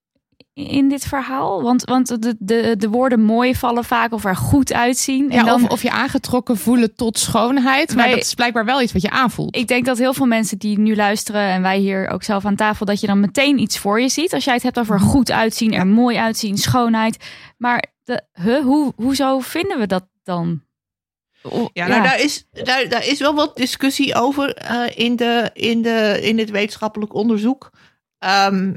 in dit verhaal. Want, want de, de, de woorden mooi vallen vaak of er goed uitzien. Ja, en dan, of, of je aangetrokken voelen tot schoonheid. Maar Wij- dat is blijkbaar wel iets wat je aanvoelt. Ik denk dat heel veel mensen die nu luisteren en wij hier ook zelf aan tafel, dat je dan meteen iets voor je ziet. Als jij het hebt over goed uitzien, er mooi uitzien, schoonheid. Maar de, huh, hoe, hoezo vinden we dat dan? Ja, nou, Daar, is, daar, daar is wel wat discussie over eh, in, de, in, de, in het wetenschappelijk onderzoek. Ehm,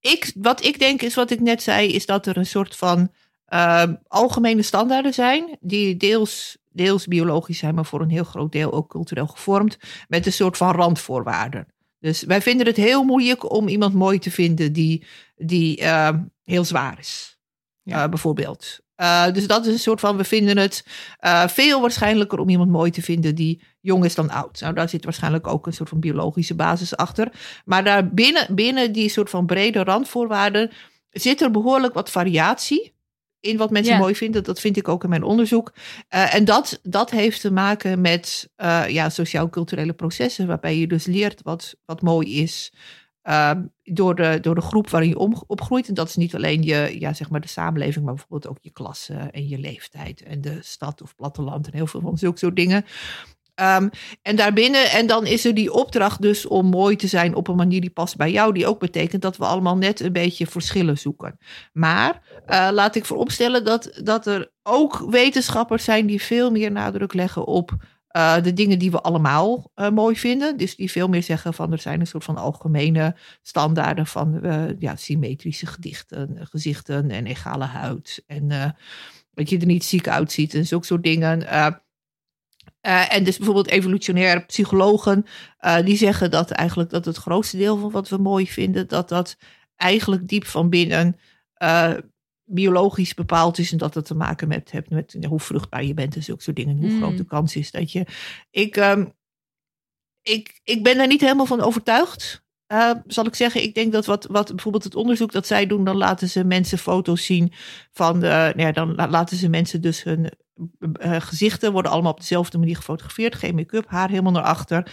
ik, wat ik denk is wat ik net zei, is dat er een soort van ehm, algemene standaarden zijn, die deels, deels biologisch zijn, maar voor een heel groot deel ook cultureel gevormd, met een soort van randvoorwaarden. Dus wij vinden het heel moeilijk om iemand mooi te vinden die, die ehm, heel zwaar is, Ja. eh, bijvoorbeeld. Eh, dus dat is een soort van, we vinden het eh, veel waarschijnlijker om iemand mooi te vinden die jong is dan oud. Nou, daar zit waarschijnlijk ook een soort van biologische basis achter. Maar daar binnen, binnen die soort van brede randvoorwaarden zit er behoorlijk wat variatie in wat mensen mooi vinden. Dat vind ik ook in mijn onderzoek. Eh, en dat, dat heeft te maken met ja, sociaal-culturele processen, waarbij je dus leert wat, wat mooi is. Eh, door, de, door de groep waarin je opgroeit. En dat is niet alleen je, ja, zeg maar de samenleving, maar bijvoorbeeld ook je klasse en je leeftijd en de stad of platteland en heel veel van zulke soort dingen. Ehm, en daarbinnen, en dan is er die opdracht dus om mooi te zijn op een manier die past bij jou, die ook betekent dat we allemaal net een beetje verschillen zoeken. Maar eh, laat ik vooropstellen dat, dat er ook wetenschappers zijn die veel meer nadruk leggen op eh, de dingen die we allemaal eh, mooi vinden. Dus die veel meer zeggen van er zijn een soort van algemene standaarden van eh, ja, symmetrische gedichten, gezichten en egale huid. En dat je er niet ziek uitziet en zulke soort dingen. En dus bijvoorbeeld evolutionair psychologen, die zeggen dat eigenlijk dat het grootste deel van wat we mooi vinden, dat dat eigenlijk diep van binnen biologisch bepaald is en dat het te maken met, hebt met hoe vruchtbaar je bent en zulke soort dingen. En hoe Mm. groot de kans is dat je. Ik, ehm, ik, ik ben daar niet helemaal van overtuigd. eh, zal ik zeggen, ik denk dat wat, wat bijvoorbeeld het onderzoek dat zij doen, dan laten ze mensen foto's zien van de, nou ja, dan la- laten ze mensen dus hun eh, gezichten worden allemaal op dezelfde manier gefotografeerd, geen make-up, haar helemaal naar achter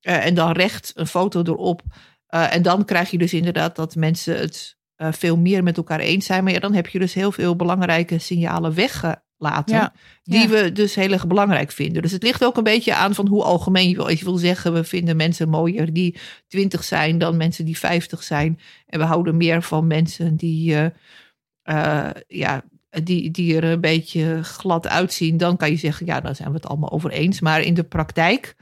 Eh, en dan recht een foto erop. Eh, en dan krijg je dus inderdaad dat mensen het eh, veel meer met elkaar eens zijn, maar ja, dan heb je dus heel veel belangrijke signalen weggelaten. Ja, Die ja. we dus heel erg belangrijk vinden. Dus het ligt ook een beetje aan van hoe algemeen je wil. Als je wil zeggen, we vinden mensen mooier die 20 zijn dan mensen die 50 zijn. En we houden meer van mensen die, eh, eh, ja, die, die er een beetje glad uitzien. Dan kan je zeggen, ja, daar zijn we het allemaal over eens. Maar in de praktijk,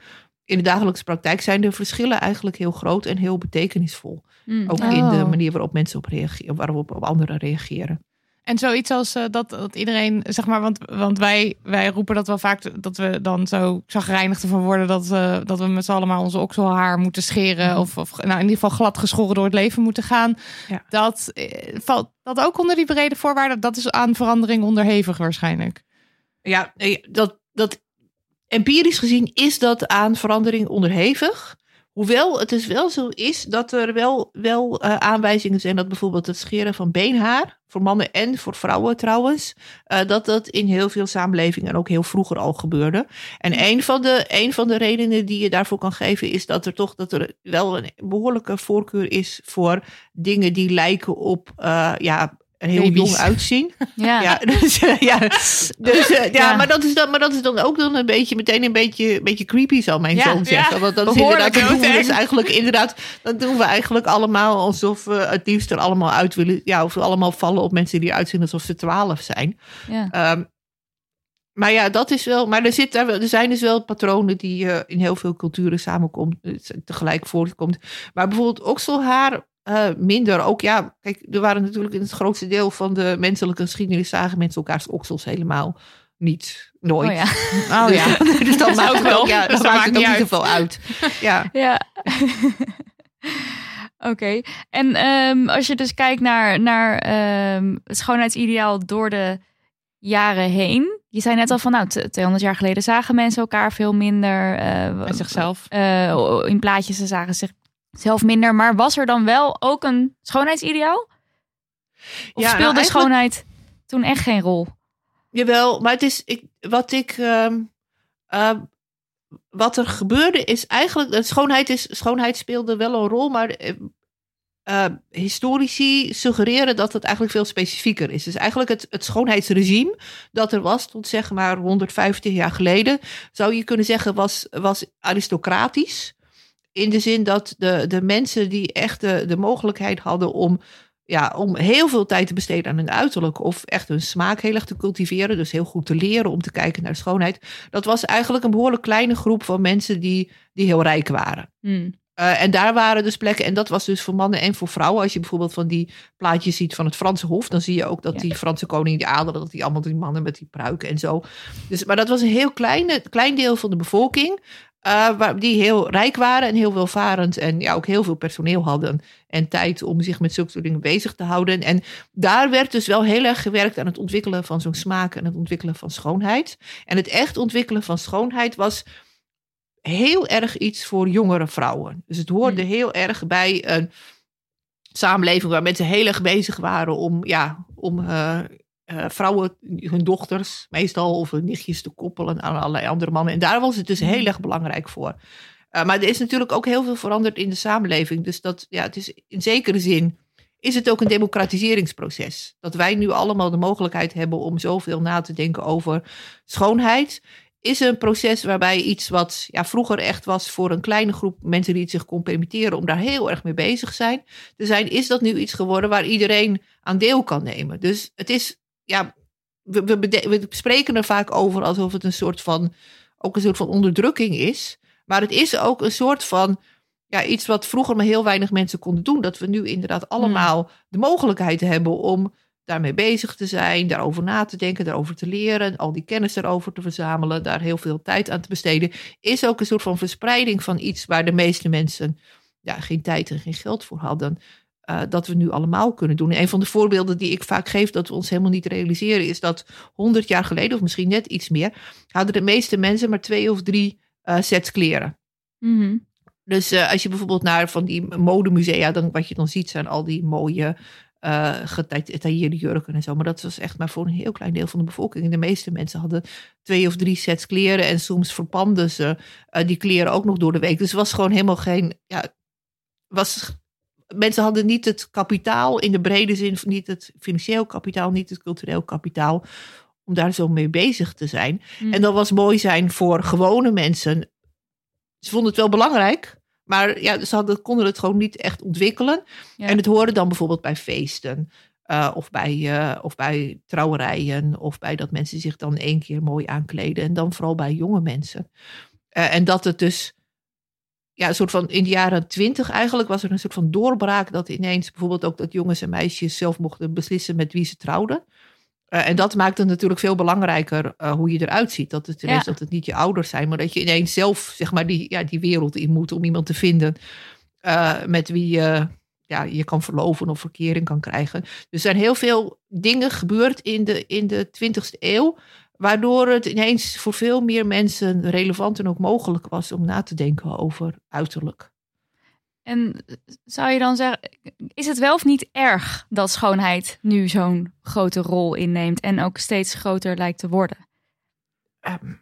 in de dagelijkse praktijk, zijn de verschillen eigenlijk heel groot en heel betekenisvol. Mm. Ook in de Oh. manier waarop mensen op reageren, waarop op anderen reageren. En zoiets als eh, dat, dat iedereen, zeg maar, want, want wij, wij roepen dat wel vaak, dat we dan zo zagrijnig ervan worden dat, we dat we met z'n allen maar onze okselhaar moeten scheren. Mhm. Of, of nou, in ieder geval glad geschoren door het leven moeten gaan. Ja. Dat eh, valt dat ook onder die brede voorwaarden. Dat is aan verandering onderhevig waarschijnlijk. Ja, nee, dat, dat empirisch gezien is dat aan verandering onderhevig. Hoewel het dus wel zo is dat er wel, wel eh, aanwijzingen zijn dat bijvoorbeeld het scheren van beenhaar, voor mannen en voor vrouwen trouwens, eh, dat dat in heel veel samenlevingen ook heel vroeger al gebeurde. En een van, de, een van de redenen die je daarvoor kan geven is dat er toch dat er wel een behoorlijke voorkeur is voor dingen die lijken op eh, ja, er heel jong uitzien. Ja. Ja, dus, eh, ja, dus, eh, ja, Ja. Maar, dat is dan, maar dat is dan ook dan een beetje meteen een beetje, een beetje creepy, zal mijn zoon zeggen. Want dat is inderdaad, dan doen we dus eigenlijk inderdaad, dan doen we eigenlijk allemaal alsof we het liefst er allemaal uit willen, ja, of we allemaal vallen op mensen die eruit zien alsof ze twaalf zijn. Ja. Ehm, maar ja, dat is wel. Maar er, zit, er zijn dus wel patronen die eh, in heel veel culturen samenkomt, tegelijk voorkomt. Maar bijvoorbeeld okselhaar eh, minder. Ook ja, kijk, er waren natuurlijk in het grootste deel van de menselijke geschiedenis zagen mensen elkaars oksels helemaal niet. Nooit. Oh ja. Oh ja. dus dan Dat maakt ook wel. ja, Dus dat maakt het maakt ook niet niet zoveel uit. Ja. Ja. Oké. En ehm, als je dus kijkt naar, naar ehm, het schoonheidsideaal door de jaren heen. Je zei net al van, nou, t- 200 jaar geleden zagen mensen elkaar veel minder. eh, En zichzelf. eh, in plaatjes, ze zagen zichzelf minder. Maar was er dan wel ook een schoonheidsideaal? Of Ja, nou, speelde eigenlijk- schoonheid toen echt geen rol? Jawel, maar het is ik, wat ik. ehm, eh, wat er gebeurde is eigenlijk. Schoonheid, is, schoonheid speelde wel een rol, maar. eh, eh, historici suggereren dat het eigenlijk veel specifieker is. Dus eigenlijk het, het schoonheidsregime dat er was tot zeg maar 150 jaar geleden, zou je kunnen zeggen was, was aristocratisch. In de zin dat de, de mensen die echt de, de mogelijkheid hadden om, ja, om heel veel tijd te besteden aan hun uiterlijk. Of echt hun smaak heel erg te cultiveren. Dus heel goed te leren om te kijken naar de schoonheid. Dat was eigenlijk een behoorlijk kleine groep van mensen die, die heel rijk waren. Hmm. Eh, en daar waren dus plekken, en dat was dus voor mannen en voor vrouwen. Als je bijvoorbeeld van die plaatjes ziet van het Franse Hof, dan zie je ook dat Ja. die Franse koning, die adelen, dat die allemaal die mannen met die pruiken en zo. Dus, maar dat was een heel kleine, klein deel van de bevolking, eh, die heel rijk waren en heel welvarend en ja, ook heel veel personeel hadden en tijd om zich met zulke soort dingen bezig te houden. En daar werd dus wel heel erg gewerkt aan het ontwikkelen van zo'n smaak en het ontwikkelen van schoonheid. En het echt ontwikkelen van schoonheid was heel erg iets voor jongere vrouwen. Dus het hoorde heel erg bij een samenleving waar mensen heel erg bezig waren om, ja, om eh, eh, vrouwen, hun dochters meestal, of hun nichtjes te koppelen aan allerlei andere mannen. En daar was het dus heel erg belangrijk voor. Eh, maar er is natuurlijk ook heel veel veranderd in de samenleving. Dus dat, ja, het is in zekere zin is het ook een democratiseringsproces. Dat wij nu allemaal de mogelijkheid hebben om zoveel na te denken over schoonheid. Is een proces waarbij iets wat ja, vroeger echt was voor een kleine groep mensen die het zich kon permitteren om daar heel erg mee bezig zijn, te zijn, is dat nu iets geworden waar iedereen aan deel kan nemen. Dus het is, ja, we, we, spreken er vaak over alsof het een soort van, ook een soort van onderdrukking is. Maar het is ook een soort van, ja, iets wat vroeger maar heel weinig mensen konden doen. Dat we nu inderdaad allemaal de mogelijkheid hebben om daarmee bezig te zijn, daarover na te denken, daarover te leren, al die kennis erover te verzamelen, daar heel veel tijd aan te besteden, is ook een soort van verspreiding van iets waar de meeste mensen ja, geen tijd en geen geld voor hadden. Eh, dat we nu allemaal kunnen doen. En een van de voorbeelden die ik vaak geef, dat we ons helemaal niet realiseren, is dat 100 jaar geleden, of misschien net iets meer, hadden de meeste mensen maar twee of drie eh, sets kleren. Mhm. Dus eh, als je bijvoorbeeld naar van die modemusea, dan wat je dan ziet zijn al die mooie eh getailleerde jurken en zo. Maar dat was echt maar voor een heel klein deel van de bevolking. De meeste mensen hadden twee of drie sets kleren en soms verpanden ze die kleren ook nog door de week. Dus het was gewoon helemaal geen, ja, was, mensen hadden niet het kapitaal in de brede zin, niet het financieel kapitaal, niet het cultureel kapitaal om daar zo mee bezig te zijn. Mm. En dat was mooi zijn voor gewone mensen. Ze vonden het wel belangrijk, maar ja, ze hadden, konden het gewoon niet echt ontwikkelen. Ja. En het hoorde dan bijvoorbeeld bij feesten. eh, of, bij, eh, of bij trouwerijen. Of bij dat mensen zich dan één keer mooi aankleden. En dan vooral bij jonge mensen. Eh, en dat het dus. Ja, een soort van in de jaren twintig eigenlijk was er een soort van doorbraak. Dat ineens bijvoorbeeld ook dat jongens en meisjes zelf mochten beslissen met wie ze trouwden. Eh, en dat maakt het natuurlijk veel belangrijker eh, hoe je eruit ziet. Dat het, ineens Ja. dat het niet je ouders zijn, maar dat je ineens zelf zeg maar, die, ja, die wereld in moet om iemand te vinden eh, met wie je ja, je kan verloven of verkering kan krijgen. Dus er zijn heel veel dingen gebeurd in de, in de 20e eeuw, waardoor het ineens voor veel meer mensen relevant en ook mogelijk was om na te denken over uiterlijk. En zou je dan zeggen, is het wel of niet erg dat schoonheid nu zo'n grote rol inneemt en ook steeds groter lijkt te worden? Ehm,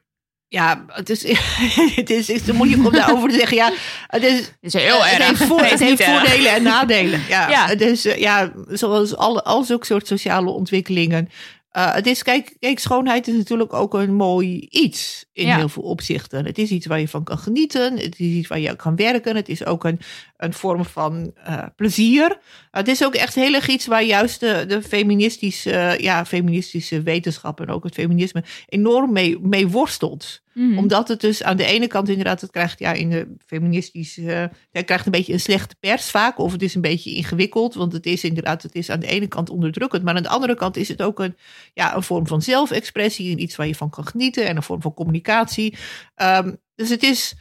Ja, het is, het is, het is moeilijk om daarover te zeggen. Ja, het is, is heel het erg. heeft, voor, het heeft erg. voordelen en nadelen. Ja, Ja. Het is, eh, ja zoals alle, al zulke soort sociale ontwikkelingen. Eh, het is, kijk, kijk, schoonheid is natuurlijk ook een mooi iets in Ja. heel veel opzichten. Het is iets waar je van kan genieten. Het is iets waar je kan werken. Het is ook een, een vorm van eh, plezier. het is ook echt heel erg iets waar juist de, de feministische, eh, ja, feministische wetenschap en ook het feminisme enorm mee, mee worstelt Mhm. omdat het dus aan de ene kant inderdaad, het krijgt ja in de feministische, eh, het krijgt een beetje een slechte pers vaak. Of het is een beetje ingewikkeld, want het is inderdaad, het is aan de ene kant onderdrukkend. Maar aan de andere kant is het ook een, ja, een vorm van zelfexpressie. En iets waar je van kan genieten en een vorm van communicatie. Ehm, dus het is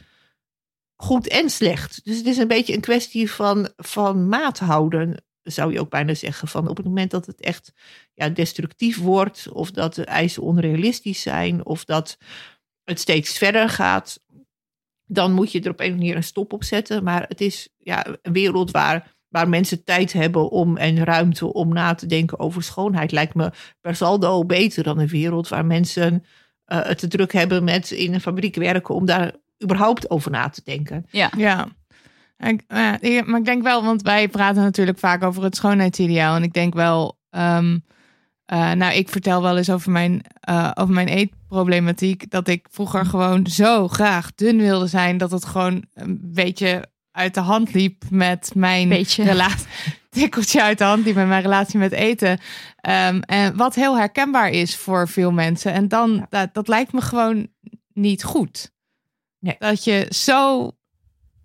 goed en slecht. Dus het is een beetje een kwestie van, van maat houden, zou je ook bijna zeggen. Van op het moment dat het echt ja, destructief wordt, of dat de eisen onrealistisch zijn, of dat het steeds verder gaat, dan moet je er op een of andere manier een stop op zetten. Maar het is ja, een wereld waar, waar mensen tijd hebben om en ruimte om na te denken over schoonheid. Lijkt me per saldo beter dan een wereld waar mensen eh, het te druk hebben met in een fabriek werken om daar überhaupt over na te denken. Ja. Ja. Ik, ik- maar ik denk wel, want wij praten natuurlijk vaak over het schoonheidsideaal. En ik denk wel, ehm, eh, nou, ik vertel wel eens over mijn, eh, over mijn eetproblematiek. Dat ik vroeger gewoon zo graag dun wilde zijn. Dat het gewoon een beetje uit de hand liep met mijn Beetje. relatie. Tikkeltje uit de hand liep met mijn relatie met eten. Ehm, en wat heel herkenbaar is voor veel mensen. En dan, dat, dat lijkt me gewoon niet goed. Nee. Dat je zo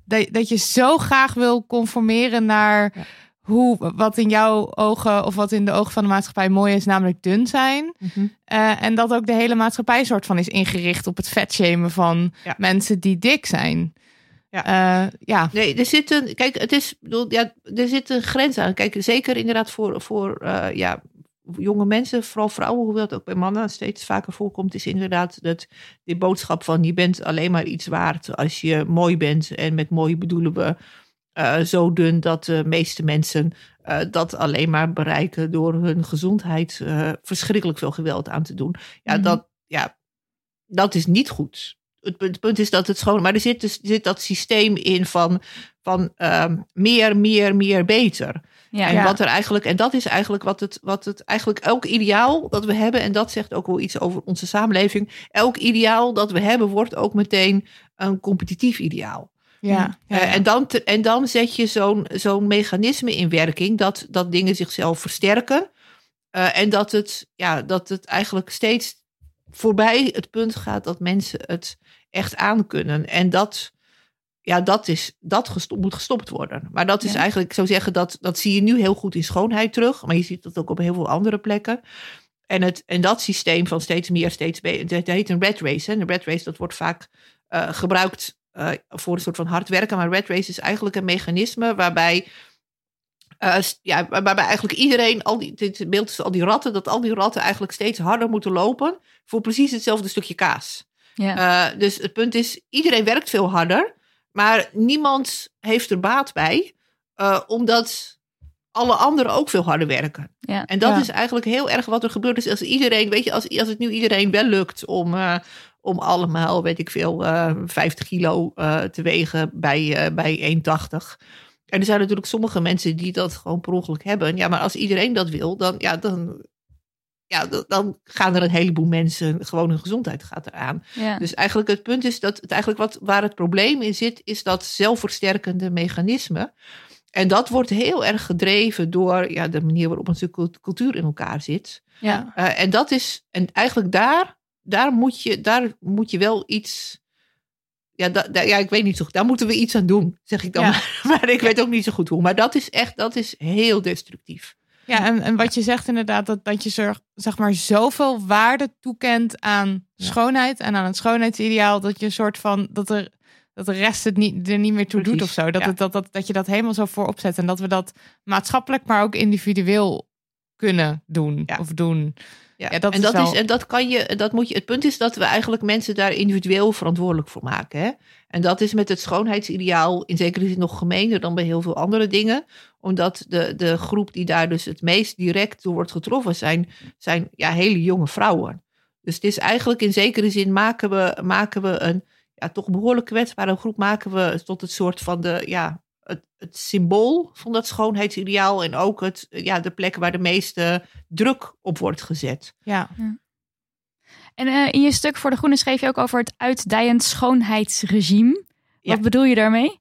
dat, dat je zo graag wil conformeren naar Ja. hoe wat in jouw ogen of wat in de ogen van de maatschappij mooi is, namelijk dun zijn. Eh, en dat ook de hele maatschappij soort van is ingericht op het vetshamen van Ja. mensen die dik zijn. Ja. Ja, ja. Nee, er zit een. Kijk, het is. bedoel, Ja, er zit een grens aan. Kijk, zeker inderdaad voor, voor eh, ja, jonge mensen, vooral vrouwen, hoewel het ook bij mannen steeds vaker voorkomt, is inderdaad dat die boodschap van je bent alleen maar iets waard als je mooi bent. En met mooi bedoelen we eh, zo dun dat de meeste mensen eh, dat alleen maar bereiken door hun gezondheid eh, verschrikkelijk veel geweld aan te doen. Ja, Mhm. dat, ja, dat is niet goed. Het punt, het punt is dat het schoon. Maar er zit, dus, zit dat systeem in van, van ehm, meer, meer, meer beter. Ja. En Ja. wat er eigenlijk, en dat is eigenlijk wat het, wat het eigenlijk elk ideaal dat we hebben, en dat zegt ook wel iets over onze samenleving. Elk ideaal dat we hebben, wordt ook meteen een competitief ideaal. Ja, ja, Eh, ja. en, dan te- en dan zet je zo'n zo'n mechanisme in werking dat, dat dingen zichzelf versterken. Eh, en dat het, ja, dat het eigenlijk steeds voorbij het punt gaat dat mensen het echt aankunnen. En dat, ja, dat, is, dat gesto- moet gestopt worden. Maar dat is Ja. eigenlijk, ik zou zeggen, dat, dat zie je nu heel goed in schoonheid terug. Maar je ziet dat ook op heel veel andere plekken. En, het, en dat systeem van steeds meer, steeds beter. Dat heet een red race. Hè. Een red race, dat wordt vaak eh, gebruikt eh, voor een soort van hard werken. Maar red race is eigenlijk een mechanisme waarbij. eh, ja, waar- waarbij eigenlijk iedereen, al die, dit beeld is al die ratten, dat al die ratten eigenlijk steeds harder moeten lopen voor precies hetzelfde stukje kaas. Ja. Dus het punt is, iedereen werkt veel harder, maar niemand heeft er baat bij, eh, omdat alle anderen ook veel harder werken. Ja. En dat Ja. is eigenlijk heel erg wat er gebeurt. Dus als iedereen, weet je, als, als het nu iedereen wel lukt om, eh, om allemaal, weet ik veel, eh 50 kilo te wegen bij, bij 1,80. En er zijn natuurlijk sommige mensen die dat gewoon per ongeluk hebben. Ja, maar als iedereen dat wil, dan, ja, dan, ja, dan, gaan er een heleboel mensen, gewoon hun gezondheid gaat eraan. Ja. Dus eigenlijk het punt is dat het eigenlijk wat, waar het probleem in zit, is dat zelfversterkende mechanisme. En dat wordt heel erg gedreven door ja, de manier waarop onze cult- cultuur in elkaar zit. ja. Eh, en dat is, en eigenlijk daar, daar, moet, je, daar moet je wel iets. Ja, da- da- ja, ik weet niet zo goed. Daar moeten we iets aan doen, zeg ik dan. Ja. Maar, maar ik weet ook niet zo goed hoe. Maar dat is echt, dat is heel destructief. Ja, en, en wat je zegt inderdaad, dat, dat je zeg, zeg maar zoveel waarde toekent aan schoonheid en aan het schoonheidsideaal, dat je een soort van, dat er dat de rest het niet, er niet meer toe doet of zo. Dat, ja. het, dat, dat, dat je dat helemaal zo voorop zet en dat we dat maatschappelijk, maar ook individueel kunnen doen Ja. of doen. Ja, dat en, is dat wel- is, en dat kan je, dat moet je. Het punt is dat we eigenlijk mensen daar individueel verantwoordelijk voor maken. Hè? En dat is met het schoonheidsideaal in zekere zin nog gemeener dan bij heel veel andere dingen. Omdat de, de groep die daar dus het meest direct door wordt getroffen zijn, zijn ja, hele jonge vrouwen. Dus het is eigenlijk in zekere zin maken we, maken we een ja, toch behoorlijk kwetsbare groep maken we tot het soort van de, ja, het, het symbool van dat schoonheidsideaal. En ook het, ja, de plek waar de meeste druk op wordt gezet. Ja. En eh, in je stuk voor De Groene schreef je ook over het uitdijend schoonheidsregime. Wat Ja. bedoel je daarmee?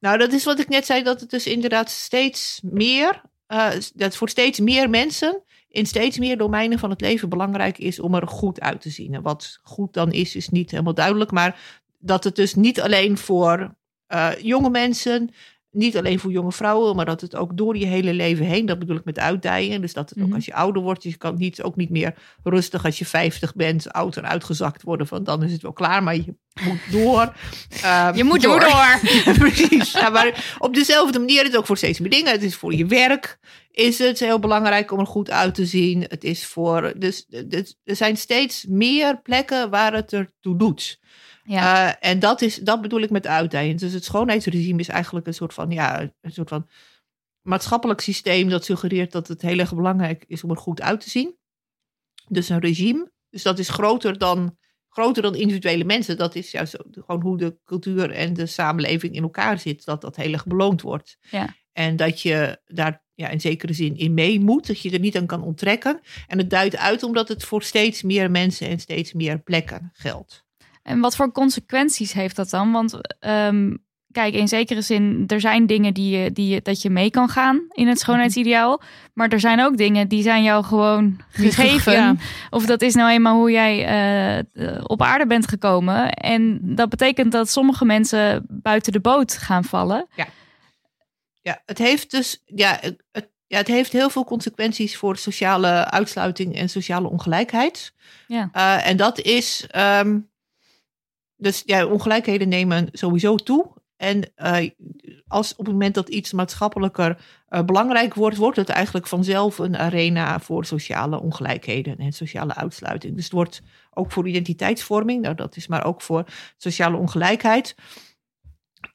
Nou, dat is wat ik net zei, dat het dus inderdaad steeds meer, eh, dat voor steeds meer mensen in steeds meer domeinen van het leven belangrijk is om er goed uit te zien. En wat goed dan is, is niet helemaal duidelijk, maar dat het dus niet alleen voor eh, jonge mensen, niet alleen voor jonge vrouwen, maar dat het ook door je hele leven heen, dat bedoel ik met uitdijen, dus dat het ook Mhm. als je ouder wordt, je kan niet, ook niet meer rustig als je 50 bent, oud en uitgezakt worden, van dan is het wel klaar, maar je moet door. Ehm, Je moet door. Precies. Ja, maar op dezelfde manier is het ook voor steeds meer dingen. Het is voor je werk is het heel belangrijk om er goed uit te zien. Het is voor. Dus, dus er zijn steeds meer plekken waar het ertoe doet. Ja. Eh, en dat, is, dat bedoel ik met uitdijen. Dus het schoonheidsregime is eigenlijk een soort van, ja, een soort van maatschappelijk systeem dat suggereert dat het heel erg belangrijk is om er goed uit te zien. Dus een regime. Dus dat is groter dan, groter dan individuele mensen. Dat is juist gewoon hoe de cultuur en de samenleving in elkaar zit. Dat dat heel erg beloond wordt. Ja. En dat je daar ja, in zekere zin in mee moet. Dat je er niet aan kan onttrekken. En het duidt uit omdat het voor steeds meer mensen en steeds meer plekken geldt. En wat voor consequenties heeft dat dan? Want ehm, kijk, in zekere zin, er zijn dingen die je, die je, dat je mee kan gaan in het schoonheidsideaal. Maar er zijn ook dingen die zijn jou gewoon gegeven. Ja. Of dat is nou eenmaal hoe jij eh, op aarde bent gekomen. En dat betekent dat sommige mensen buiten de boot gaan vallen. Ja, het heeft dus ja, het, het- ja, het heeft heel veel consequenties voor sociale uitsluiting en sociale ongelijkheid. Ja. Eh, en dat is. ehm, dus ja, ongelijkheden nemen sowieso toe. En eh, als op het moment dat iets maatschappelijker eh, belangrijk wordt, wordt het eigenlijk vanzelf een arena voor sociale ongelijkheden en sociale uitsluiting. Dus het wordt ook voor identiteitsvorming, nou dat is maar ook voor sociale ongelijkheid.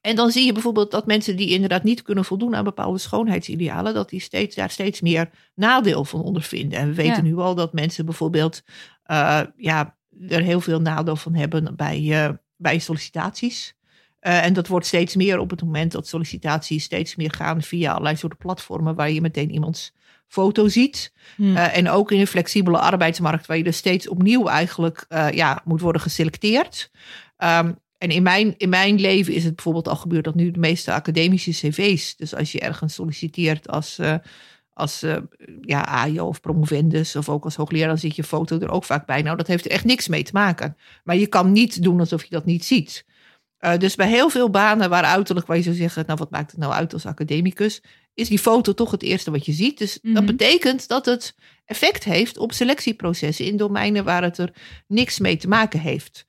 En dan zie je bijvoorbeeld dat mensen die inderdaad niet kunnen voldoen aan bepaalde schoonheidsidealen, dat die steeds, daar steeds meer nadeel van ondervinden. En we weten Ja. nu al dat mensen bijvoorbeeld eh, ja, er heel veel nadeel van hebben bij, eh, bij sollicitaties. Eh, en dat wordt steeds meer op het moment dat sollicitaties steeds meer gaan via allerlei soorten platformen waar je meteen iemands foto ziet. Hm. Eh, en ook in een flexibele arbeidsmarkt, waar je dus steeds opnieuw eigenlijk ja, moet worden geselecteerd. Ehm, en in mijn, in mijn leven is het bijvoorbeeld al gebeurd dat nu de meeste academische cv's, dus als je ergens solliciteert als, als eh, ja, AIO of promovendus of ook als hoogleraar, dan zit je foto er ook vaak bij. Nou, dat heeft er echt niks mee te maken. Maar je kan niet doen alsof je dat niet ziet. Eh, dus bij heel veel banen waar uiterlijk, waar je zou zeggen, nou wat maakt het nou uit als academicus, is die foto toch het eerste wat je ziet. Dus dat Mhm. betekent dat het effect heeft op selectieprocessen in domeinen waar het er niks mee te maken heeft.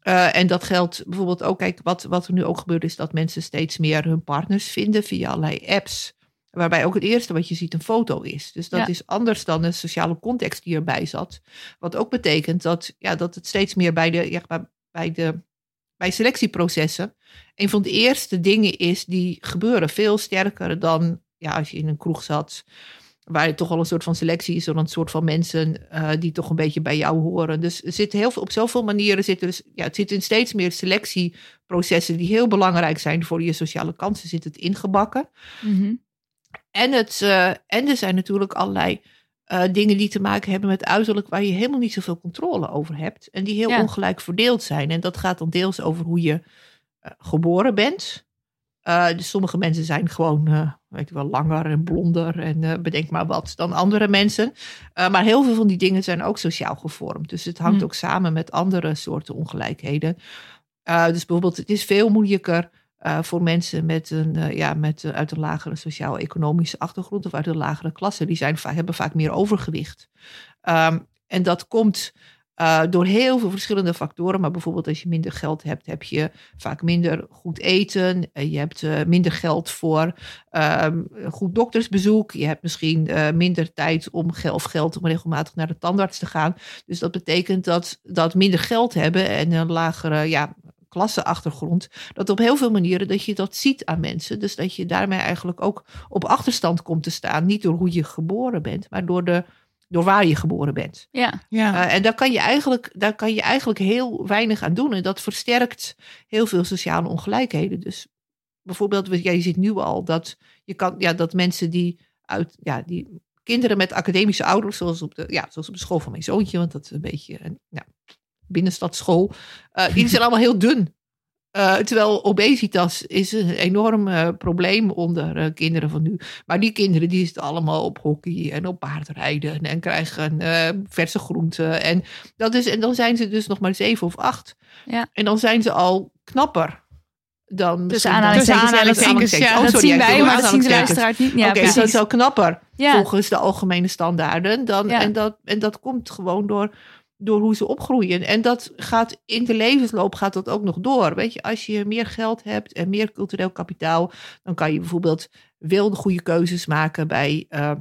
Eh, en dat geldt bijvoorbeeld ook, kijk, wat, wat er nu ook gebeurt, is dat mensen steeds meer hun partners vinden via allerlei apps. Waarbij ook het eerste wat je ziet een foto is. Dus dat Ja. is anders dan de sociale context die erbij zat. Wat ook betekent dat, ja, dat het steeds meer bij de, ja, bij- de bij selectieprocessen een van de eerste dingen is die gebeuren. Veel sterker dan ja, als je in een kroeg zat. Waar het toch al een soort van selectie is. Dan een soort van mensen eh, die toch een beetje bij jou horen. Dus er zit heel veel, op zoveel manieren zit er dus, ja, het zit in steeds meer selectieprocessen die heel belangrijk zijn voor je sociale kansen, zit het ingebakken. Mhm. En, het, eh, en er zijn natuurlijk allerlei eh, dingen die te maken hebben met uiterlijk waar je helemaal niet zoveel controle over hebt. En die heel Ja. ongelijk verdeeld zijn. En dat gaat dan deels over hoe je eh, geboren bent. Dus sommige mensen zijn gewoon, weet je wel, langer en blonder en bedenk maar wat dan andere mensen. Maar heel veel van die dingen zijn ook sociaal gevormd. Dus het hangt Hmm. ook samen met andere soorten ongelijkheden. Dus bijvoorbeeld, het is veel moeilijker eh, voor mensen met een, eh, ja, met, eh, uit een lagere sociaal-economische achtergrond of uit een lagere klasse. Die zijn, hebben vaak meer overgewicht. Ehm, en dat komt door heel veel verschillende factoren. Maar bijvoorbeeld als je minder geld hebt, heb je vaak minder goed eten. Je hebt minder geld voor ehm, goed doktersbezoek. Je hebt misschien minder tijd om geld, of geld om regelmatig naar de tandarts te gaan. Dus dat betekent dat, dat minder geld hebben en een lagere ja, klasseachtergrond. Dat op heel veel manieren dat je dat ziet aan mensen. Dus dat je daarmee eigenlijk ook op achterstand komt te staan. Niet door hoe je geboren bent, maar door de door waar je geboren bent. Ja. Ja. Uh, en daar kan, je eigenlijk, daar kan je eigenlijk heel weinig aan doen. En dat versterkt heel veel sociale ongelijkheden. Dus bijvoorbeeld, jij ziet nu al dat, je kan, ja, dat mensen die uit ja, die kinderen met academische ouders, zoals op de, ja, zoals op de school van mijn zoontje, want dat is een beetje ja, binnenstadschool, uh, die zijn allemaal heel dun. Uh, terwijl obesitas is een enorm uh, probleem onder uh, kinderen van nu. Maar die kinderen die zitten allemaal op hockey en op paardrijden en krijgen verse groenten. En, dat is, en dan zijn ze dus nog maar zeven of acht. Ja. En dan zijn ze al knapper dan Dus aanhalingstekens, dan- ja, Oh, dat sorry, zien wij, maar dat zien de luisteraar niet. Ja, Oké, zo precies. zo knapper Ja. volgens de algemene standaarden. Dan, Ja. en, dat, en dat komt gewoon door, door hoe ze opgroeien. En dat gaat in de levensloop gaat dat ook nog door. Weet je, als je meer geld hebt en meer cultureel kapitaal, dan kan je bijvoorbeeld wel de goede keuzes maken bij eh,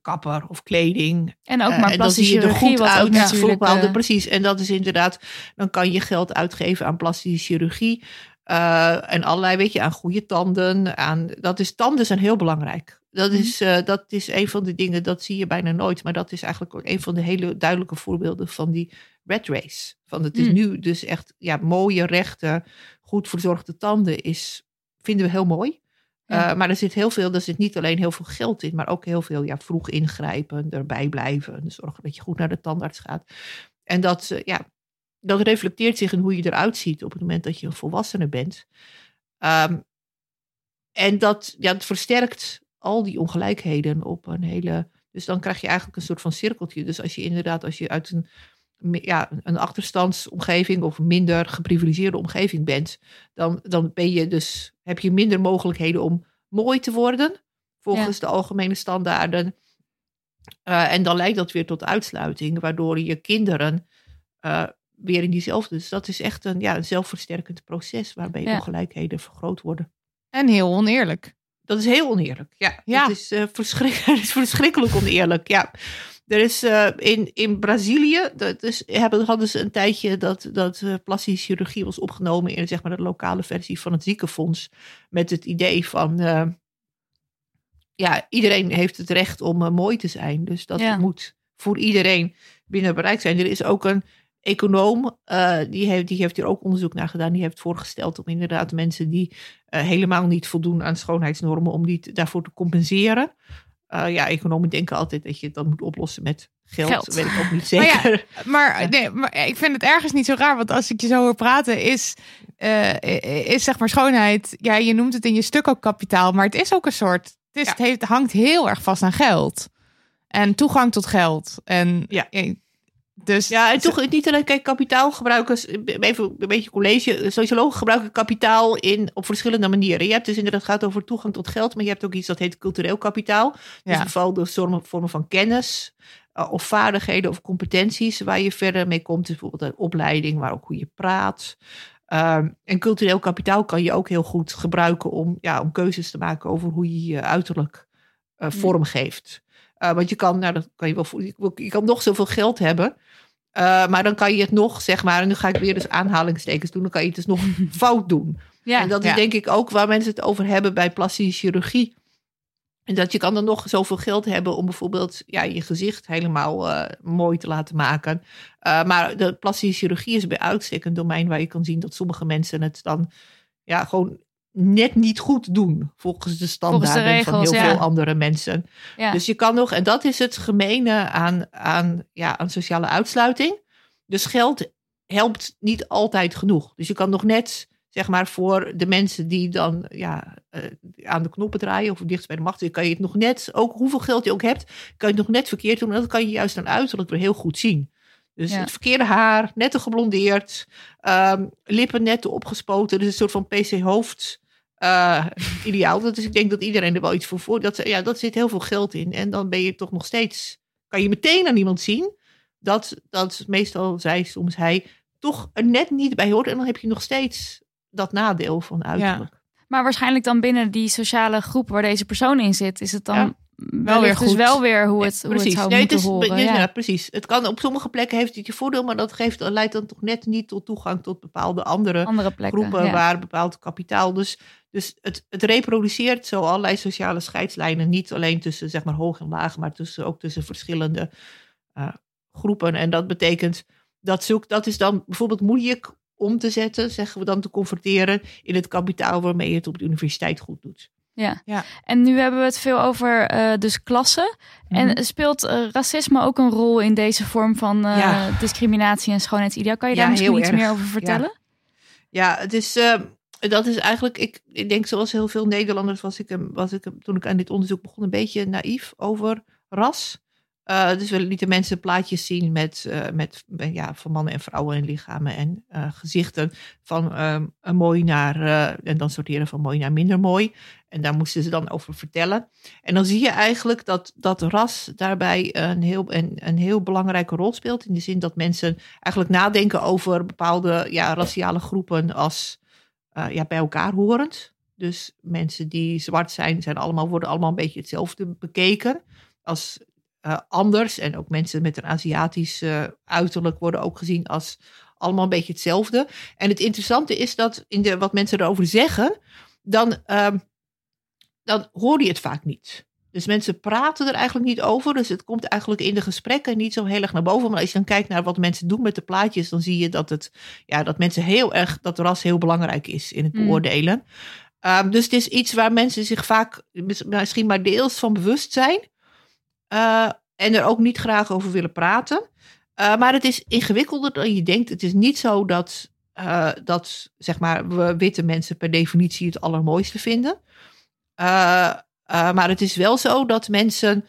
kapper of kleding. En ook Eh, maar en dan zie je er chirurgie, goed wat uit. bepaalde- eh, precies. En dat is inderdaad, dan kan je geld uitgeven aan plastische chirurgie. en allerlei, weet je, aan goede tanden. Aan, dat is, tanden zijn heel belangrijk. Dat Mhm. is, eh, dat is een van de dingen, dat zie je bijna nooit. Maar dat is eigenlijk ook een van de hele duidelijke voorbeelden van die red race. Van het is Mm. nu dus echt ja, mooie, rechte, goed verzorgde tanden is, vinden we heel mooi. Ja. Eh, maar er zit heel veel, er zit niet alleen heel veel geld in, maar ook heel veel ja, vroeg ingrijpen, erbij blijven, zorgen dat je goed naar de tandarts gaat. En dat, eh, ja, dat reflecteert zich in hoe je eruit ziet op het moment dat je een volwassene bent. Ehm, en dat, ja, het versterkt al die ongelijkheden op een hele. Dus dan krijg je eigenlijk een soort van cirkeltje. Dus als je inderdaad, als je uit een, ja, een achterstandsomgeving of een minder geprivilegeerde omgeving bent, dan, dan ben je dus, heb je minder mogelijkheden om mooi te worden, volgens de algemene standaarden. Eh, en dan leidt dat weer tot uitsluiting, waardoor je kinderen eh, weer in diezelfde. Dus dat is echt een, ja, een zelfversterkend proces waarbij Ja. ongelijkheden vergroot worden. En heel oneerlijk. Dat is heel oneerlijk. Ja, Ja. Dat is, eh, verschrik- is verschrikkelijk oneerlijk. Ja. Er is eh, in, in Brazilië, dat is, hebben, hadden ze een tijdje dat, dat eh, plastische chirurgie was opgenomen in zeg maar, de lokale versie van het ziekenfonds. Met het idee van, ja, iedereen heeft het recht om mooi te zijn. Dus dat Ja. moet voor iedereen binnen bereik zijn. Er is ook een econoom, eh, die, heeft, die heeft hier ook onderzoek naar gedaan. Die heeft voorgesteld om inderdaad mensen die eh, helemaal niet voldoen aan schoonheidsnormen, om die te- daarvoor te compenseren. Eh, ja, economen denken altijd dat je dat moet oplossen met geld. Geld. Weet ik ook niet Maar ja, zeker. Maar, nee, maar ik vind het ergens niet zo raar, want als ik je zo hoor praten, is, is zeg maar schoonheid. Ja, je noemt het in je stuk ook kapitaal, maar het is ook een soort. Het, is, Ja. het, heeft, het hangt heel erg vast aan geld. En toegang tot geld. En Ja. Dus Ja, en toch niet alleen, kijk, kapitaalgebruikers, even een beetje college, sociologen gebruiken kapitaal in, op verschillende manieren. Je hebt dus inderdaad, het gaat over toegang tot geld, maar je hebt ook iets dat heet cultureel kapitaal. Dus Ja. bepaalde vormen, vormen van kennis eh, of vaardigheden of competenties waar je verder mee komt. Dus bijvoorbeeld een opleiding, maar ook hoe je praat. Ehm, en cultureel kapitaal kan je ook heel goed gebruiken om, ja, om keuzes te maken over hoe je je uiterlijk eh, vormgeeft. Eh, want je kan, nou, dat kan je wel, je kan nog zoveel geld hebben. Eh, maar dan kan je het nog, zeg maar, en nu ga ik weer dus aanhalingstekens doen, dan kan je het dus nog fout doen. ja. En dat is Ja. denk ik ook waar mensen het over hebben bij plastische chirurgie. En dat je kan dan nog zoveel geld hebben om bijvoorbeeld ja, je gezicht helemaal eh, mooi te laten maken. Eh, maar de plastische chirurgie is bij uitstek een domein waar je kan zien dat sommige mensen het dan ja, gewoon net niet goed doen. Volgens de standaarden van regels, heel ja. veel andere mensen. Ja. Dus je kan nog, en dat is het gemene aan, aan, ja, aan sociale uitsluiting. Dus geld helpt niet altijd genoeg. Dus je kan nog net, zeg maar, voor de mensen die dan ja, eh, aan de knoppen draaien of dichtst bij de macht, kan je het nog net, ook hoeveel geld je ook hebt, kan je het nog net verkeerd doen. En dat kan je juist aan uiterlijk weer heel goed zien. Dus Ja. het verkeerde haar, net te geblondeerd, ehm, lippen net te opgespoten. Dus een soort van PC-hoofd. Eh, ideaal. Dat is, ik denk dat iedereen er wel iets voor voor. Dat, ja, dat zit heel veel geld in. En dan ben je toch nog steeds. Kan je meteen aan iemand zien dat, dat meestal zij, soms hij, toch er net niet bij hoort. En dan heb je nog steeds dat nadeel van uiterlijk. Maar waarschijnlijk dan binnen die sociale groep waar deze persoon in zit, is het dan Ja. Wel weer dus goed. wel weer hoe het, Ja, hoe het zou Nee, moeten is, horen. ja, ja. precies. Het kan op sommige plekken heeft het je voordeel, maar dat geeft, leidt dan toch net niet tot toegang tot bepaalde andere Andere plekken. groepen ja. waar bepaald kapitaal. Dus, dus het, het reproduceert zo allerlei sociale scheidslijnen, niet alleen tussen zeg maar hoog en laag, maar tussen, ook tussen verschillende eh, groepen. En dat betekent dat zoek, dat is dan bijvoorbeeld moeilijk om te zetten, zeggen we dan te converteren in het kapitaal waarmee je het op de universiteit goed doet. Ja. Ja. En nu hebben we het veel over eh, dus klassen. Mhm. En speelt eh, racisme ook een rol in deze vorm van eh, Ja. discriminatie en schoonheidsideaal? Kan je Ja, daar misschien iets erg. meer over vertellen? Ja, het is, dat is eigenlijk, ik, ik denk zoals heel veel Nederlanders was ik, was ik toen ik aan dit onderzoek begon een beetje naïef over ras. Eh, dus we lieten mensen plaatjes zien met, eh, met eh, ja, van mannen en vrouwen en lichamen en gezichten van ehm, mooi naar, en dan sorteren van mooi naar minder mooi. En daar moesten ze dan over vertellen. En dan zie je eigenlijk dat, dat ras daarbij een heel, een, een heel belangrijke rol speelt. In de zin dat mensen eigenlijk nadenken over bepaalde ja, raciale groepen als ja, bij elkaar horend. Dus mensen die zwart zijn, zijn allemaal, worden allemaal een beetje hetzelfde bekeken als eh, anders. En ook mensen met een Aziatisch eh, uiterlijk worden ook gezien als allemaal een beetje hetzelfde. En het interessante is dat in de, wat mensen erover zeggen, dan, ehm, dan hoor je het vaak niet. Dus mensen praten er eigenlijk niet over. Dus het komt eigenlijk in de gesprekken niet zo heel erg naar boven. Maar als je dan kijkt naar wat mensen doen met de plaatjes, dan zie je dat, het, ja, dat mensen heel erg, dat ras heel belangrijk is in het Mm. beoordelen. Ehm, dus het is iets waar mensen zich vaak mis- misschien maar deels van bewust zijn. Eh, en er ook niet graag over willen praten. Eh, maar het is ingewikkelder dan je denkt. Het is niet zo dat, eh, dat zeg maar, we witte mensen per definitie het allermooiste vinden. Maar het is wel zo dat mensen,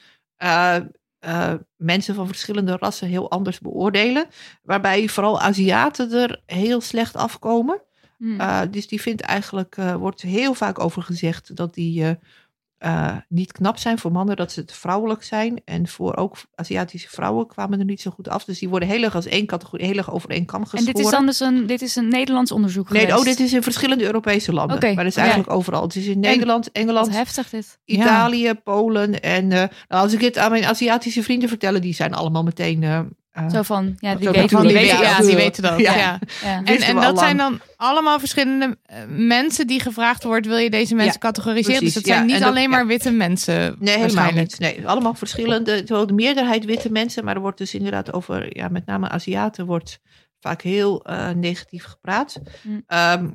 mensen van verschillende rassen heel anders beoordelen. Waarbij vooral Aziaten er heel slecht afkomen. Hm. Uh, dus die vindt eigenlijk, uh, wordt heel vaak over gezegd dat die uh, uh, niet knap zijn voor mannen, dat ze te vrouwelijk zijn. En voor ook Aziatische vrouwen kwamen er niet zo goed af. Dus die worden heel erg als één categorie, heel erg over één kam geschoren. En dit is dan dus een, dit is een Nederlands onderzoek Nee, geweest? oh, dit is in verschillende Europese landen. Maar dat is ja. eigenlijk overal. Het is in Nederland, Engeland, Wat heftig dit. Italië, Polen. En uh, nou, als ik het aan mijn Aziatische vrienden vertellen, die zijn allemaal meteen... Uh, Zo van, ja, die weten, die weten, ja, die weten dat. Ja. Ja. Ja. En, dat zijn dan allemaal verschillende eh, mensen die gevraagd wordt: wil je deze mensen categoriseren? precies. dus het zijn niet dat- alleen maar witte mensen. Nee, helemaal niet. Nee, allemaal verschillende. De meerderheid witte mensen, maar er wordt dus inderdaad over, ja, met name Aziaten, wordt vaak heel eh, negatief gepraat. Hm. Ehm,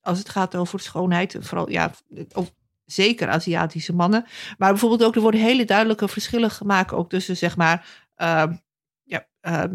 als het gaat over schoonheid, vooral, ja, of, zeker Aziatische mannen. Maar bijvoorbeeld ook, er worden hele duidelijke verschillen gemaakt, ook tussen, zeg maar, ehm, ja, ehm,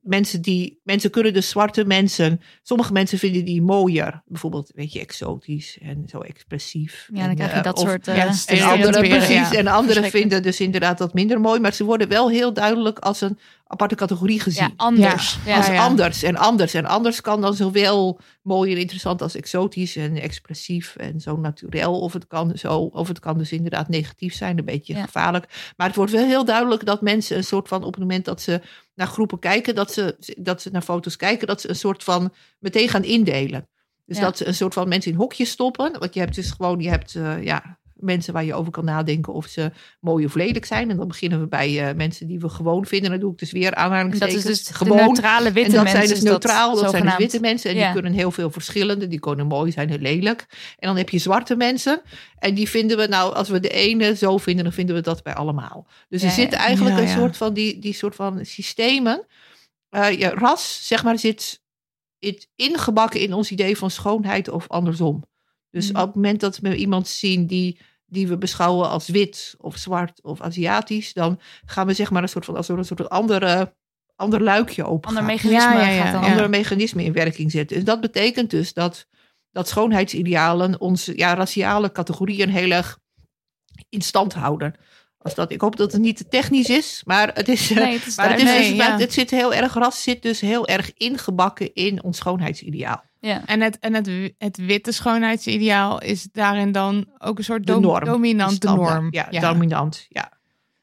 mensen die, mensen kunnen dus zwarte mensen, sommige mensen vinden die mooier, bijvoorbeeld, weet je, exotisch en zo expressief. Ja, dan En, krijg je eh, dat of- soort... eh, ja, en ja. precies, en anderen vinden dus inderdaad dat minder mooi. Maar ze worden wel heel duidelijk als een aparte categorie gezien. ja, anders. Ja. als anders en anders. En anders kan dan zowel mooi en interessant als exotisch en expressief en zo naturel. Of het kan, zo, of het kan dus inderdaad negatief zijn, een beetje Ja. gevaarlijk. Maar het wordt wel heel duidelijk dat mensen een soort van, op het moment dat ze naar groepen kijken, dat ze, dat ze naar foto's kijken, dat ze een soort van meteen gaan indelen. Dus Ja. dat ze een soort van mensen in hokjes stoppen. Want je hebt dus gewoon, je hebt eh, ja, mensen waar je over kan nadenken of ze mooi of lelijk zijn. En dan beginnen we bij eh, mensen die we gewoon vinden. Dan doe ik dus weer En dat aanhalingstekens. is dus de gewoon. neutrale witte en dat mensen. zijn dus neutraal, dat, zijn dus witte mensen. En Ja. die kunnen heel veel verschillende. Die kunnen mooi zijn en lelijk. En dan heb je zwarte mensen. En die vinden we nou, als we de ene zo vinden, dan vinden we dat bij allemaal. Dus Ja, er zit eigenlijk Ja, een soort van die, die soort van systemen. Eh, ja, ras, zeg maar, zit, zit ingebakken in ons idee van schoonheid of andersom. Dus Mhm. op het moment dat we iemand zien die, die we beschouwen als wit of zwart of Aziatisch, dan gaan we zeg maar een soort van als er een soort andere, ander luikje open. Ander mechanisme Ja, ja, ja, gaat dan. ja. andere mechanismen in werking zetten. Dus dat betekent dus dat, dat schoonheidsidealen onze ja, raciale categorieën heel erg in stand houden. Als dat, ik hoop dat het niet te technisch is, maar het is. Nee, het is maar het, is duidelijk. dus, ja. het zit heel erg, ras zit dus heel erg ingebakken in ons schoonheidsideaal. Ja. En, het, en het, het witte schoonheidsideaal is daarin dan ook een soort De dom- norm. dominant, de norm. Ja, dominant. Ja.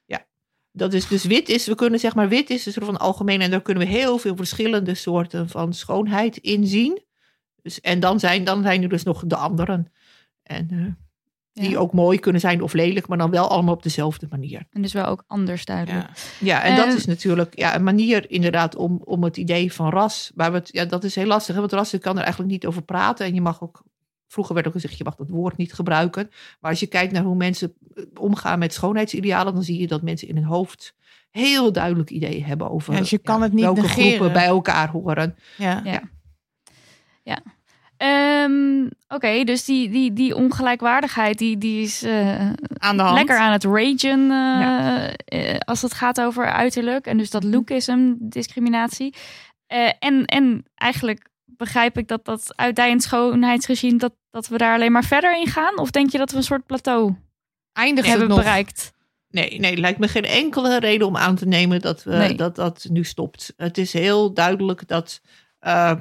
ja. Dat is dus wit is, we kunnen zeg maar, wit is een soort van algemeen en daar kunnen we heel veel verschillende soorten van schoonheid in zien. Dus, en dan zijn, dan zijn er dus nog de anderen. En eh, Die Ja. ook mooi kunnen zijn of lelijk, maar dan wel allemaal op dezelfde manier. En dus wel ook anders duidelijk. Ja, en dat Eh, is natuurlijk ja, een manier inderdaad om, om het idee van ras. Maar het, ja, dat is heel lastig, hè, want ras je kan er eigenlijk niet over praten. En je mag ook, vroeger werd ook gezegd, je mag dat woord niet gebruiken. Maar als je kijkt naar hoe mensen eh, omgaan met schoonheidsidealen, dan zie je dat mensen in hun hoofd heel duidelijk ideeën hebben over Ja, dus je kan het niet welke negeren. groepen bij elkaar horen. Ja. Ja. Ehm, Oké, dus die, die, die ongelijkwaardigheid die, die is eh, Aan de hand. lekker aan het ragen eh, Ja. eh, als het gaat over uiterlijk. En dus dat lookism, discriminatie. En, en eigenlijk begrijp ik dat dat uitdijend schoonheidsregime, dat, dat we daar alleen maar verder in gaan? Of denk je dat we een soort plateau Eindigt hebben het nog? bereikt? Nee, nee, lijkt me geen enkele reden om aan te nemen dat we, Nee. dat, dat nu stopt. Het is heel duidelijk dat, eh,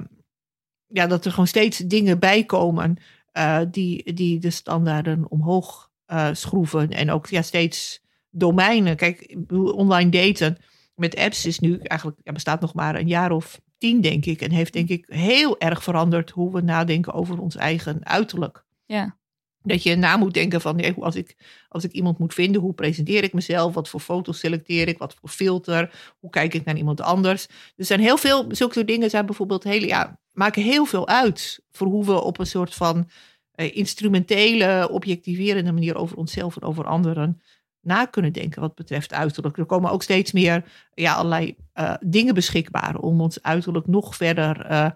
ja, dat er gewoon steeds dingen bij komen eh, die, die de standaarden omhoog eh, schroeven. En ook ja, steeds domeinen. Kijk, online daten met apps is nu eigenlijk, ja, bestaat nog maar een jaar of tien, denk ik. En heeft denk ik heel erg veranderd hoe we nadenken over ons eigen uiterlijk. Ja. Dat je na moet denken van, nee, als, ik, als ik iemand moet vinden, hoe presenteer ik mezelf? Wat voor foto's selecteer ik? Wat voor filter? Hoe kijk ik naar iemand anders? Er zijn heel veel, zulke dingen zijn bijvoorbeeld hele, ja, maken heel veel uit voor hoe we op een soort van eh, instrumentele, objectiverende manier over onszelf en over anderen na kunnen denken wat betreft uiterlijk. Er komen ook steeds meer ja, allerlei eh, dingen beschikbaar om ons uiterlijk nog verder eh,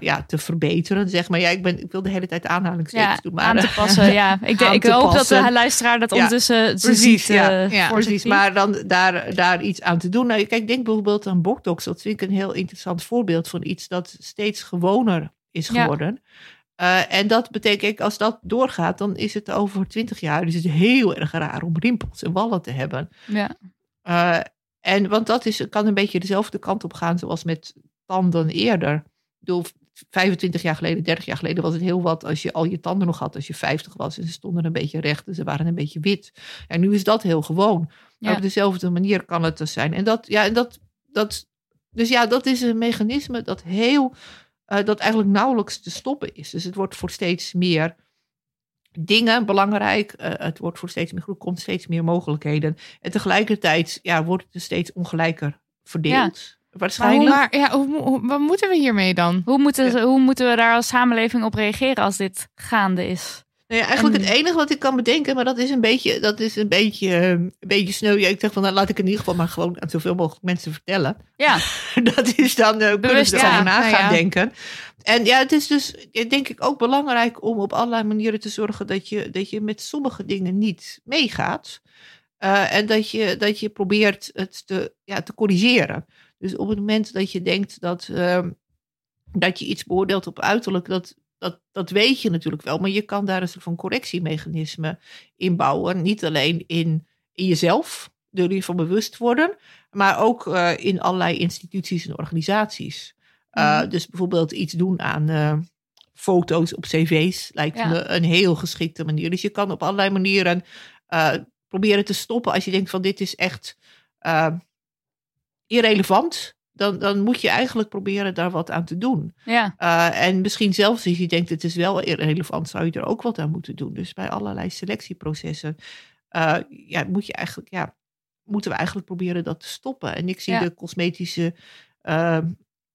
ja, te verbeteren. Zeg maar, ja, ik, ben, ik wil de hele tijd aanhalingstekens Ja, doen. Maar, aan te eh, passen. Ja, ik, denk- ik hoop dat de luisteraar dat ondertussen ze precies, ziet. ja. eh, Ja, Precies, maar dan daar, daar iets aan te doen. Nou, kijk, denk bijvoorbeeld aan Botox. Dat vind ik een heel interessant voorbeeld van iets dat steeds gewoner is geworden. Eh, en dat betekent, als dat doorgaat, dan is het over twintig jaar is het heel erg raar om rimpels en wallen te hebben. Ja. Eh, en want dat is, kan een beetje dezelfde kant op gaan zoals met tanden eerder. Ik bedoel, 25 jaar geleden, 30 jaar geleden was het heel wat als je al je tanden nog had als je 50 was. En ze stonden een beetje recht en ze waren een beetje wit. En nu is dat heel gewoon. Ja. Op dezelfde manier kan het dus zijn. En dat, ja, en dat, dat, dus ja, dat is een mechanisme dat heel, eh, dat eigenlijk nauwelijks te stoppen is. Dus het wordt voor steeds meer dingen belangrijk. Eh, het wordt voor steeds meer groep, komt steeds meer mogelijkheden. En tegelijkertijd ja, wordt het steeds ongelijker verdeeld. Maar hoe- Waarschijnlijk. Maar ja, hoe, hoe- wat moeten we hiermee dan? Hoe moeten, hoe moeten we daar als samenleving op reageren als dit gaande is? Nou ja, eigenlijk En- het enige wat ik kan bedenken, maar dat is een beetje, dat is een beetje, eh, een beetje sneu. Ja, ik zeg van, nou, laat ik in ieder geval maar gewoon aan zoveel mogelijk mensen vertellen. Ja, dat is dan, eh kunnen ze erover ja, na nou gaan ja. denken. En ja, het is dus, eh, denk ik, ook belangrijk om op allerlei manieren te zorgen dat je, dat je met sommige dingen niet meegaat. Eh, en dat je, dat je probeert het te, ja, te corrigeren. Dus op het moment dat je denkt dat, ehm, dat je iets beoordeelt op uiterlijk, dat, dat, dat weet je natuurlijk wel. Maar je kan daar een soort van correctiemechanisme in bouwen. Niet alleen in, in jezelf, door je van bewust worden, maar ook eh, in allerlei instituties en organisaties. Uh, Mhm. Dus bijvoorbeeld iets doen aan uh, foto's op cv's lijkt Ja. me een heel geschikte manier. Dus je kan op allerlei manieren proberen te stoppen als je denkt van dit is echt irrelevant. Dan, dan moet je eigenlijk proberen daar wat aan te doen. ja. Uh, en misschien zelfs als je denkt het is wel irrelevant, zou je er ook wat aan moeten doen. Dus bij allerlei selectieprocessen uh, ja, moet je eigenlijk, ja, moeten we eigenlijk proberen dat te stoppen. En ik zie Ja. de cosmetische uh,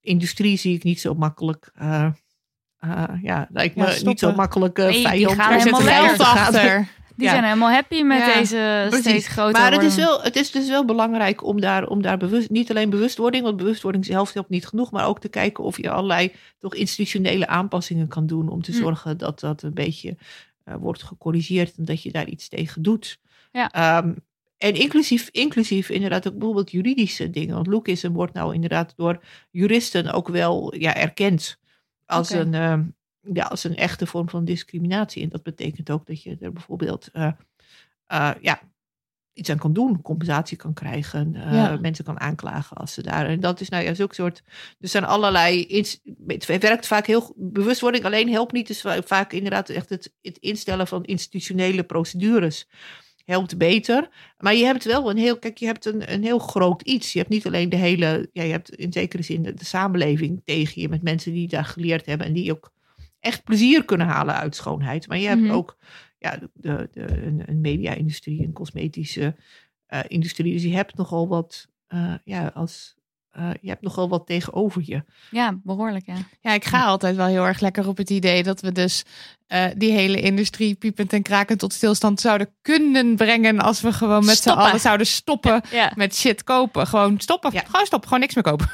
industrie zie ik niet zo makkelijk. Uh, ja, lijkt me Ja, niet zo makkelijk uh, Nee, die vijand. gaan helemaal achter. Die Ja. zijn helemaal happy met Ja, deze steeds Precies. groter Maar het is, wel, het is dus wel belangrijk om daar, om daar bewust, niet alleen bewustwording, want bewustwording zelf helpt niet genoeg, maar ook te kijken of je allerlei toch institutionele aanpassingen kan doen om te Hm. zorgen dat dat een beetje uh, wordt gecorrigeerd en dat je daar iets tegen doet. Ja. Um, en inclusief, inclusief inderdaad ook bijvoorbeeld juridische dingen. Want lookism wordt nou inderdaad door juristen ook wel ja, erkend als, een, uh, ja, als een echte vorm van discriminatie. En dat betekent ook dat je er bijvoorbeeld uh, uh, ja, iets aan kan doen, compensatie kan krijgen, uh, Ja. mensen kan aanklagen als ze daar. En dat is nou ja, zulke soort. Er zijn allerlei. ins- Het werkt vaak heel. Bewustwording alleen helpt niet. Dus va- vaak inderdaad echt het, het instellen van institutionele procedures helpt beter. Maar je hebt wel een heel. Kijk, je hebt een, een heel groot iets. Je hebt niet alleen de hele. Ja, je hebt in zekere zin de, de samenleving tegen je met mensen die daar geleerd hebben en die ook echt plezier kunnen halen uit schoonheid. Maar je hebt Mhm. ook ja, de, de, een, een media-industrie, een cosmetische uh, industrie. Dus je hebt nogal wat, uh, ja, als, uh, je hebt nogal wat tegenover je. Ja, behoorlijk, ja. Ja, ik ga altijd wel heel erg lekker op het idee dat we dus uh, die hele industrie piepend en krakend tot stilstand zouden kunnen brengen als we gewoon met z'n allen zouden stoppen ja, ja. met shit kopen. Gewoon stoppen, ja. gewoon stoppen, gewoon niks meer kopen.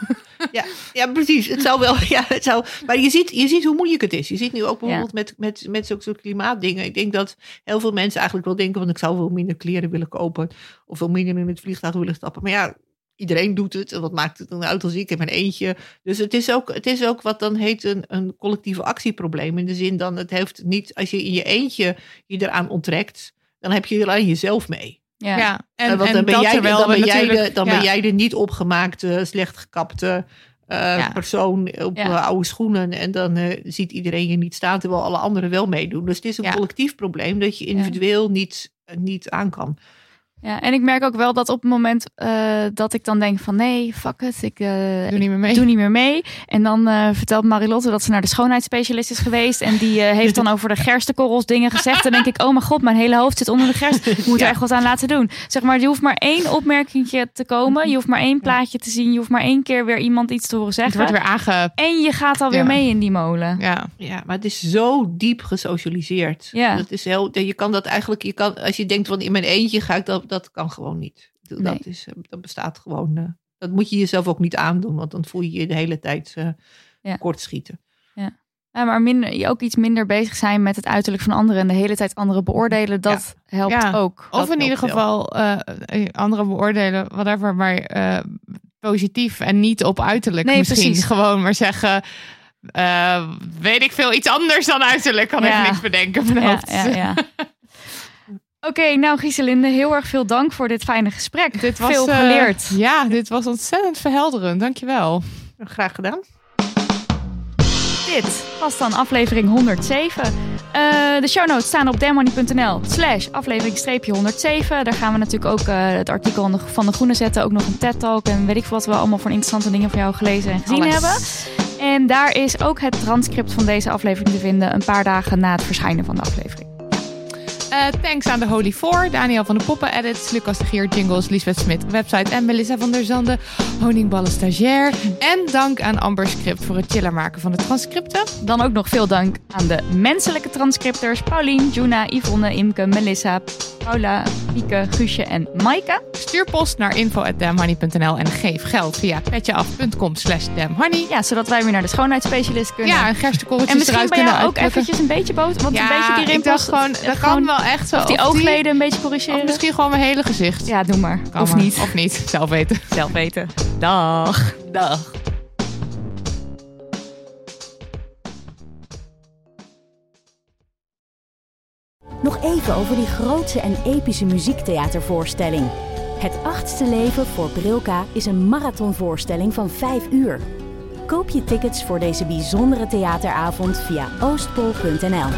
Ja, ja, precies. Het zou wel, ja, het zou, maar je ziet, je ziet hoe moeilijk het is. Je ziet nu ook bijvoorbeeld met, met, met zulke klimaatdingen. Ik denk dat heel veel mensen eigenlijk wel denken, want ik zou veel minder kleren willen kopen of veel minder met het vliegtuig willen stappen. Maar ja, iedereen doet het. En wat maakt het dan uit als ik in mijn eentje? Dus het is ook, het is ook wat dan heet een, een collectieve actieprobleem. In de zin dan, het heeft niet, als je in je eentje je eraan onttrekt, dan heb je alleen jezelf mee. Ja, ja. En, en, want dan, ben jij, dan, ben jij, de, dan ja. ben jij de niet opgemaakte, slecht gekapte uh, ja. persoon op ja. uh, oude schoenen. En dan uh, ziet iedereen je niet staan, terwijl alle anderen wel meedoen. Dus het is een collectief probleem dat je individueel niet, niet aan kan. Ja, en ik merk ook wel dat op het moment uh, dat ik dan denk van nee, fuck it, ik uh, doe, niet meer mee. doe niet meer mee. En dan uh, vertelt Marilotte dat ze naar de schoonheidsspecialist is geweest. En die heeft dan over de gerstekorrels dingen gezegd. Dan denk ik, oh mijn god, mijn hele hoofd zit onder de gerst. Ik moet er echt wat aan laten doen. Zeg maar, je hoeft maar één opmerkingje te komen. Je hoeft maar één plaatje te zien. Je hoeft maar één keer weer iemand iets te horen zeggen. Het wordt weer aange... En je gaat alweer ja. mee in die molen. Ja. ja, maar het is zo diep gesocialiseerd. Ja. Dat is heel, je kan dat eigenlijk, je kan, als je denkt van in mijn eentje ga ik dat dat kan gewoon niet. Dat, Nee. is, eh, dat bestaat gewoon. eh, dat moet je jezelf ook niet aandoen, want dan voel je je de hele tijd eh Ja. kort schieten. Ja, maar minder, je ook iets minder bezig zijn met het uiterlijk van anderen en de hele tijd anderen beoordelen, dat helpt Ja. ook. Of Dat in ieder geval eh, anderen beoordelen, whatever, maar eh, positief en niet op uiterlijk Nee, misschien. precies. Gewoon maar zeggen, eh, weet ik veel, iets anders dan uiterlijk. Kan Ja. ik niks bedenken. Mijn Ja, hoofd. ja, ja. Oké, nou Gieselinde, heel erg veel dank voor dit fijne gesprek. Dit was, veel eh, geleerd. ja, dit was ontzettend verhelderend. Dankjewel. Graag gedaan. Dit was dan aflevering 107. Eh, de show notes staan op demoney.nl slash aflevering streepje 107. Daar gaan we natuurlijk ook eh, het artikel van de- van De Groene zetten. Ook nog een TED-talk en weet ik veel wat we allemaal voor interessante dingen voor jou gelezen en gezien Alles. hebben. En daar is ook het transcript van deze aflevering te vinden. Een paar dagen na het verschijnen van de aflevering. Eh, thanks aan de Holy Four, Daniel van de Poppen Edits, Lucas de Gier, Jingles, Lisbeth Smit, website en Melissa van der Zanden, Honingballen Stagiair. En dank aan Amber Script voor het chiller maken van de transcripten. Dan ook nog veel dank aan de menselijke transcripters. Paulien, Juna, Yvonne, Imke, Melissa, Paula, Pieke, Guusje en Maaike. Stuur post naar info.damhoney.nl en geef geld via petjeaf.com slash damhoney. Ja, zodat wij weer naar de schoonheidsspecialist kunnen. Ja, en gerstekorreltjes en misschien eruit jou kunnen ook eventjes een beetje boter. Want ja, een beetje die rimpels. gewoon, dat gewoon- kan wel echt zo. Of die Of oogleden een beetje Of corrigeren. misschien gewoon mijn hele gezicht. Ja, doe maar. Kan of maar. niet. Of niet, zelf weten. Zelf weten. Dag. Dag. Nog even over die grootse en epische muziektheatervoorstelling. Het achtste leven voor Brilka is een marathonvoorstelling van 5 uur. Koop je tickets voor deze bijzondere theateravond via oostpol.nl.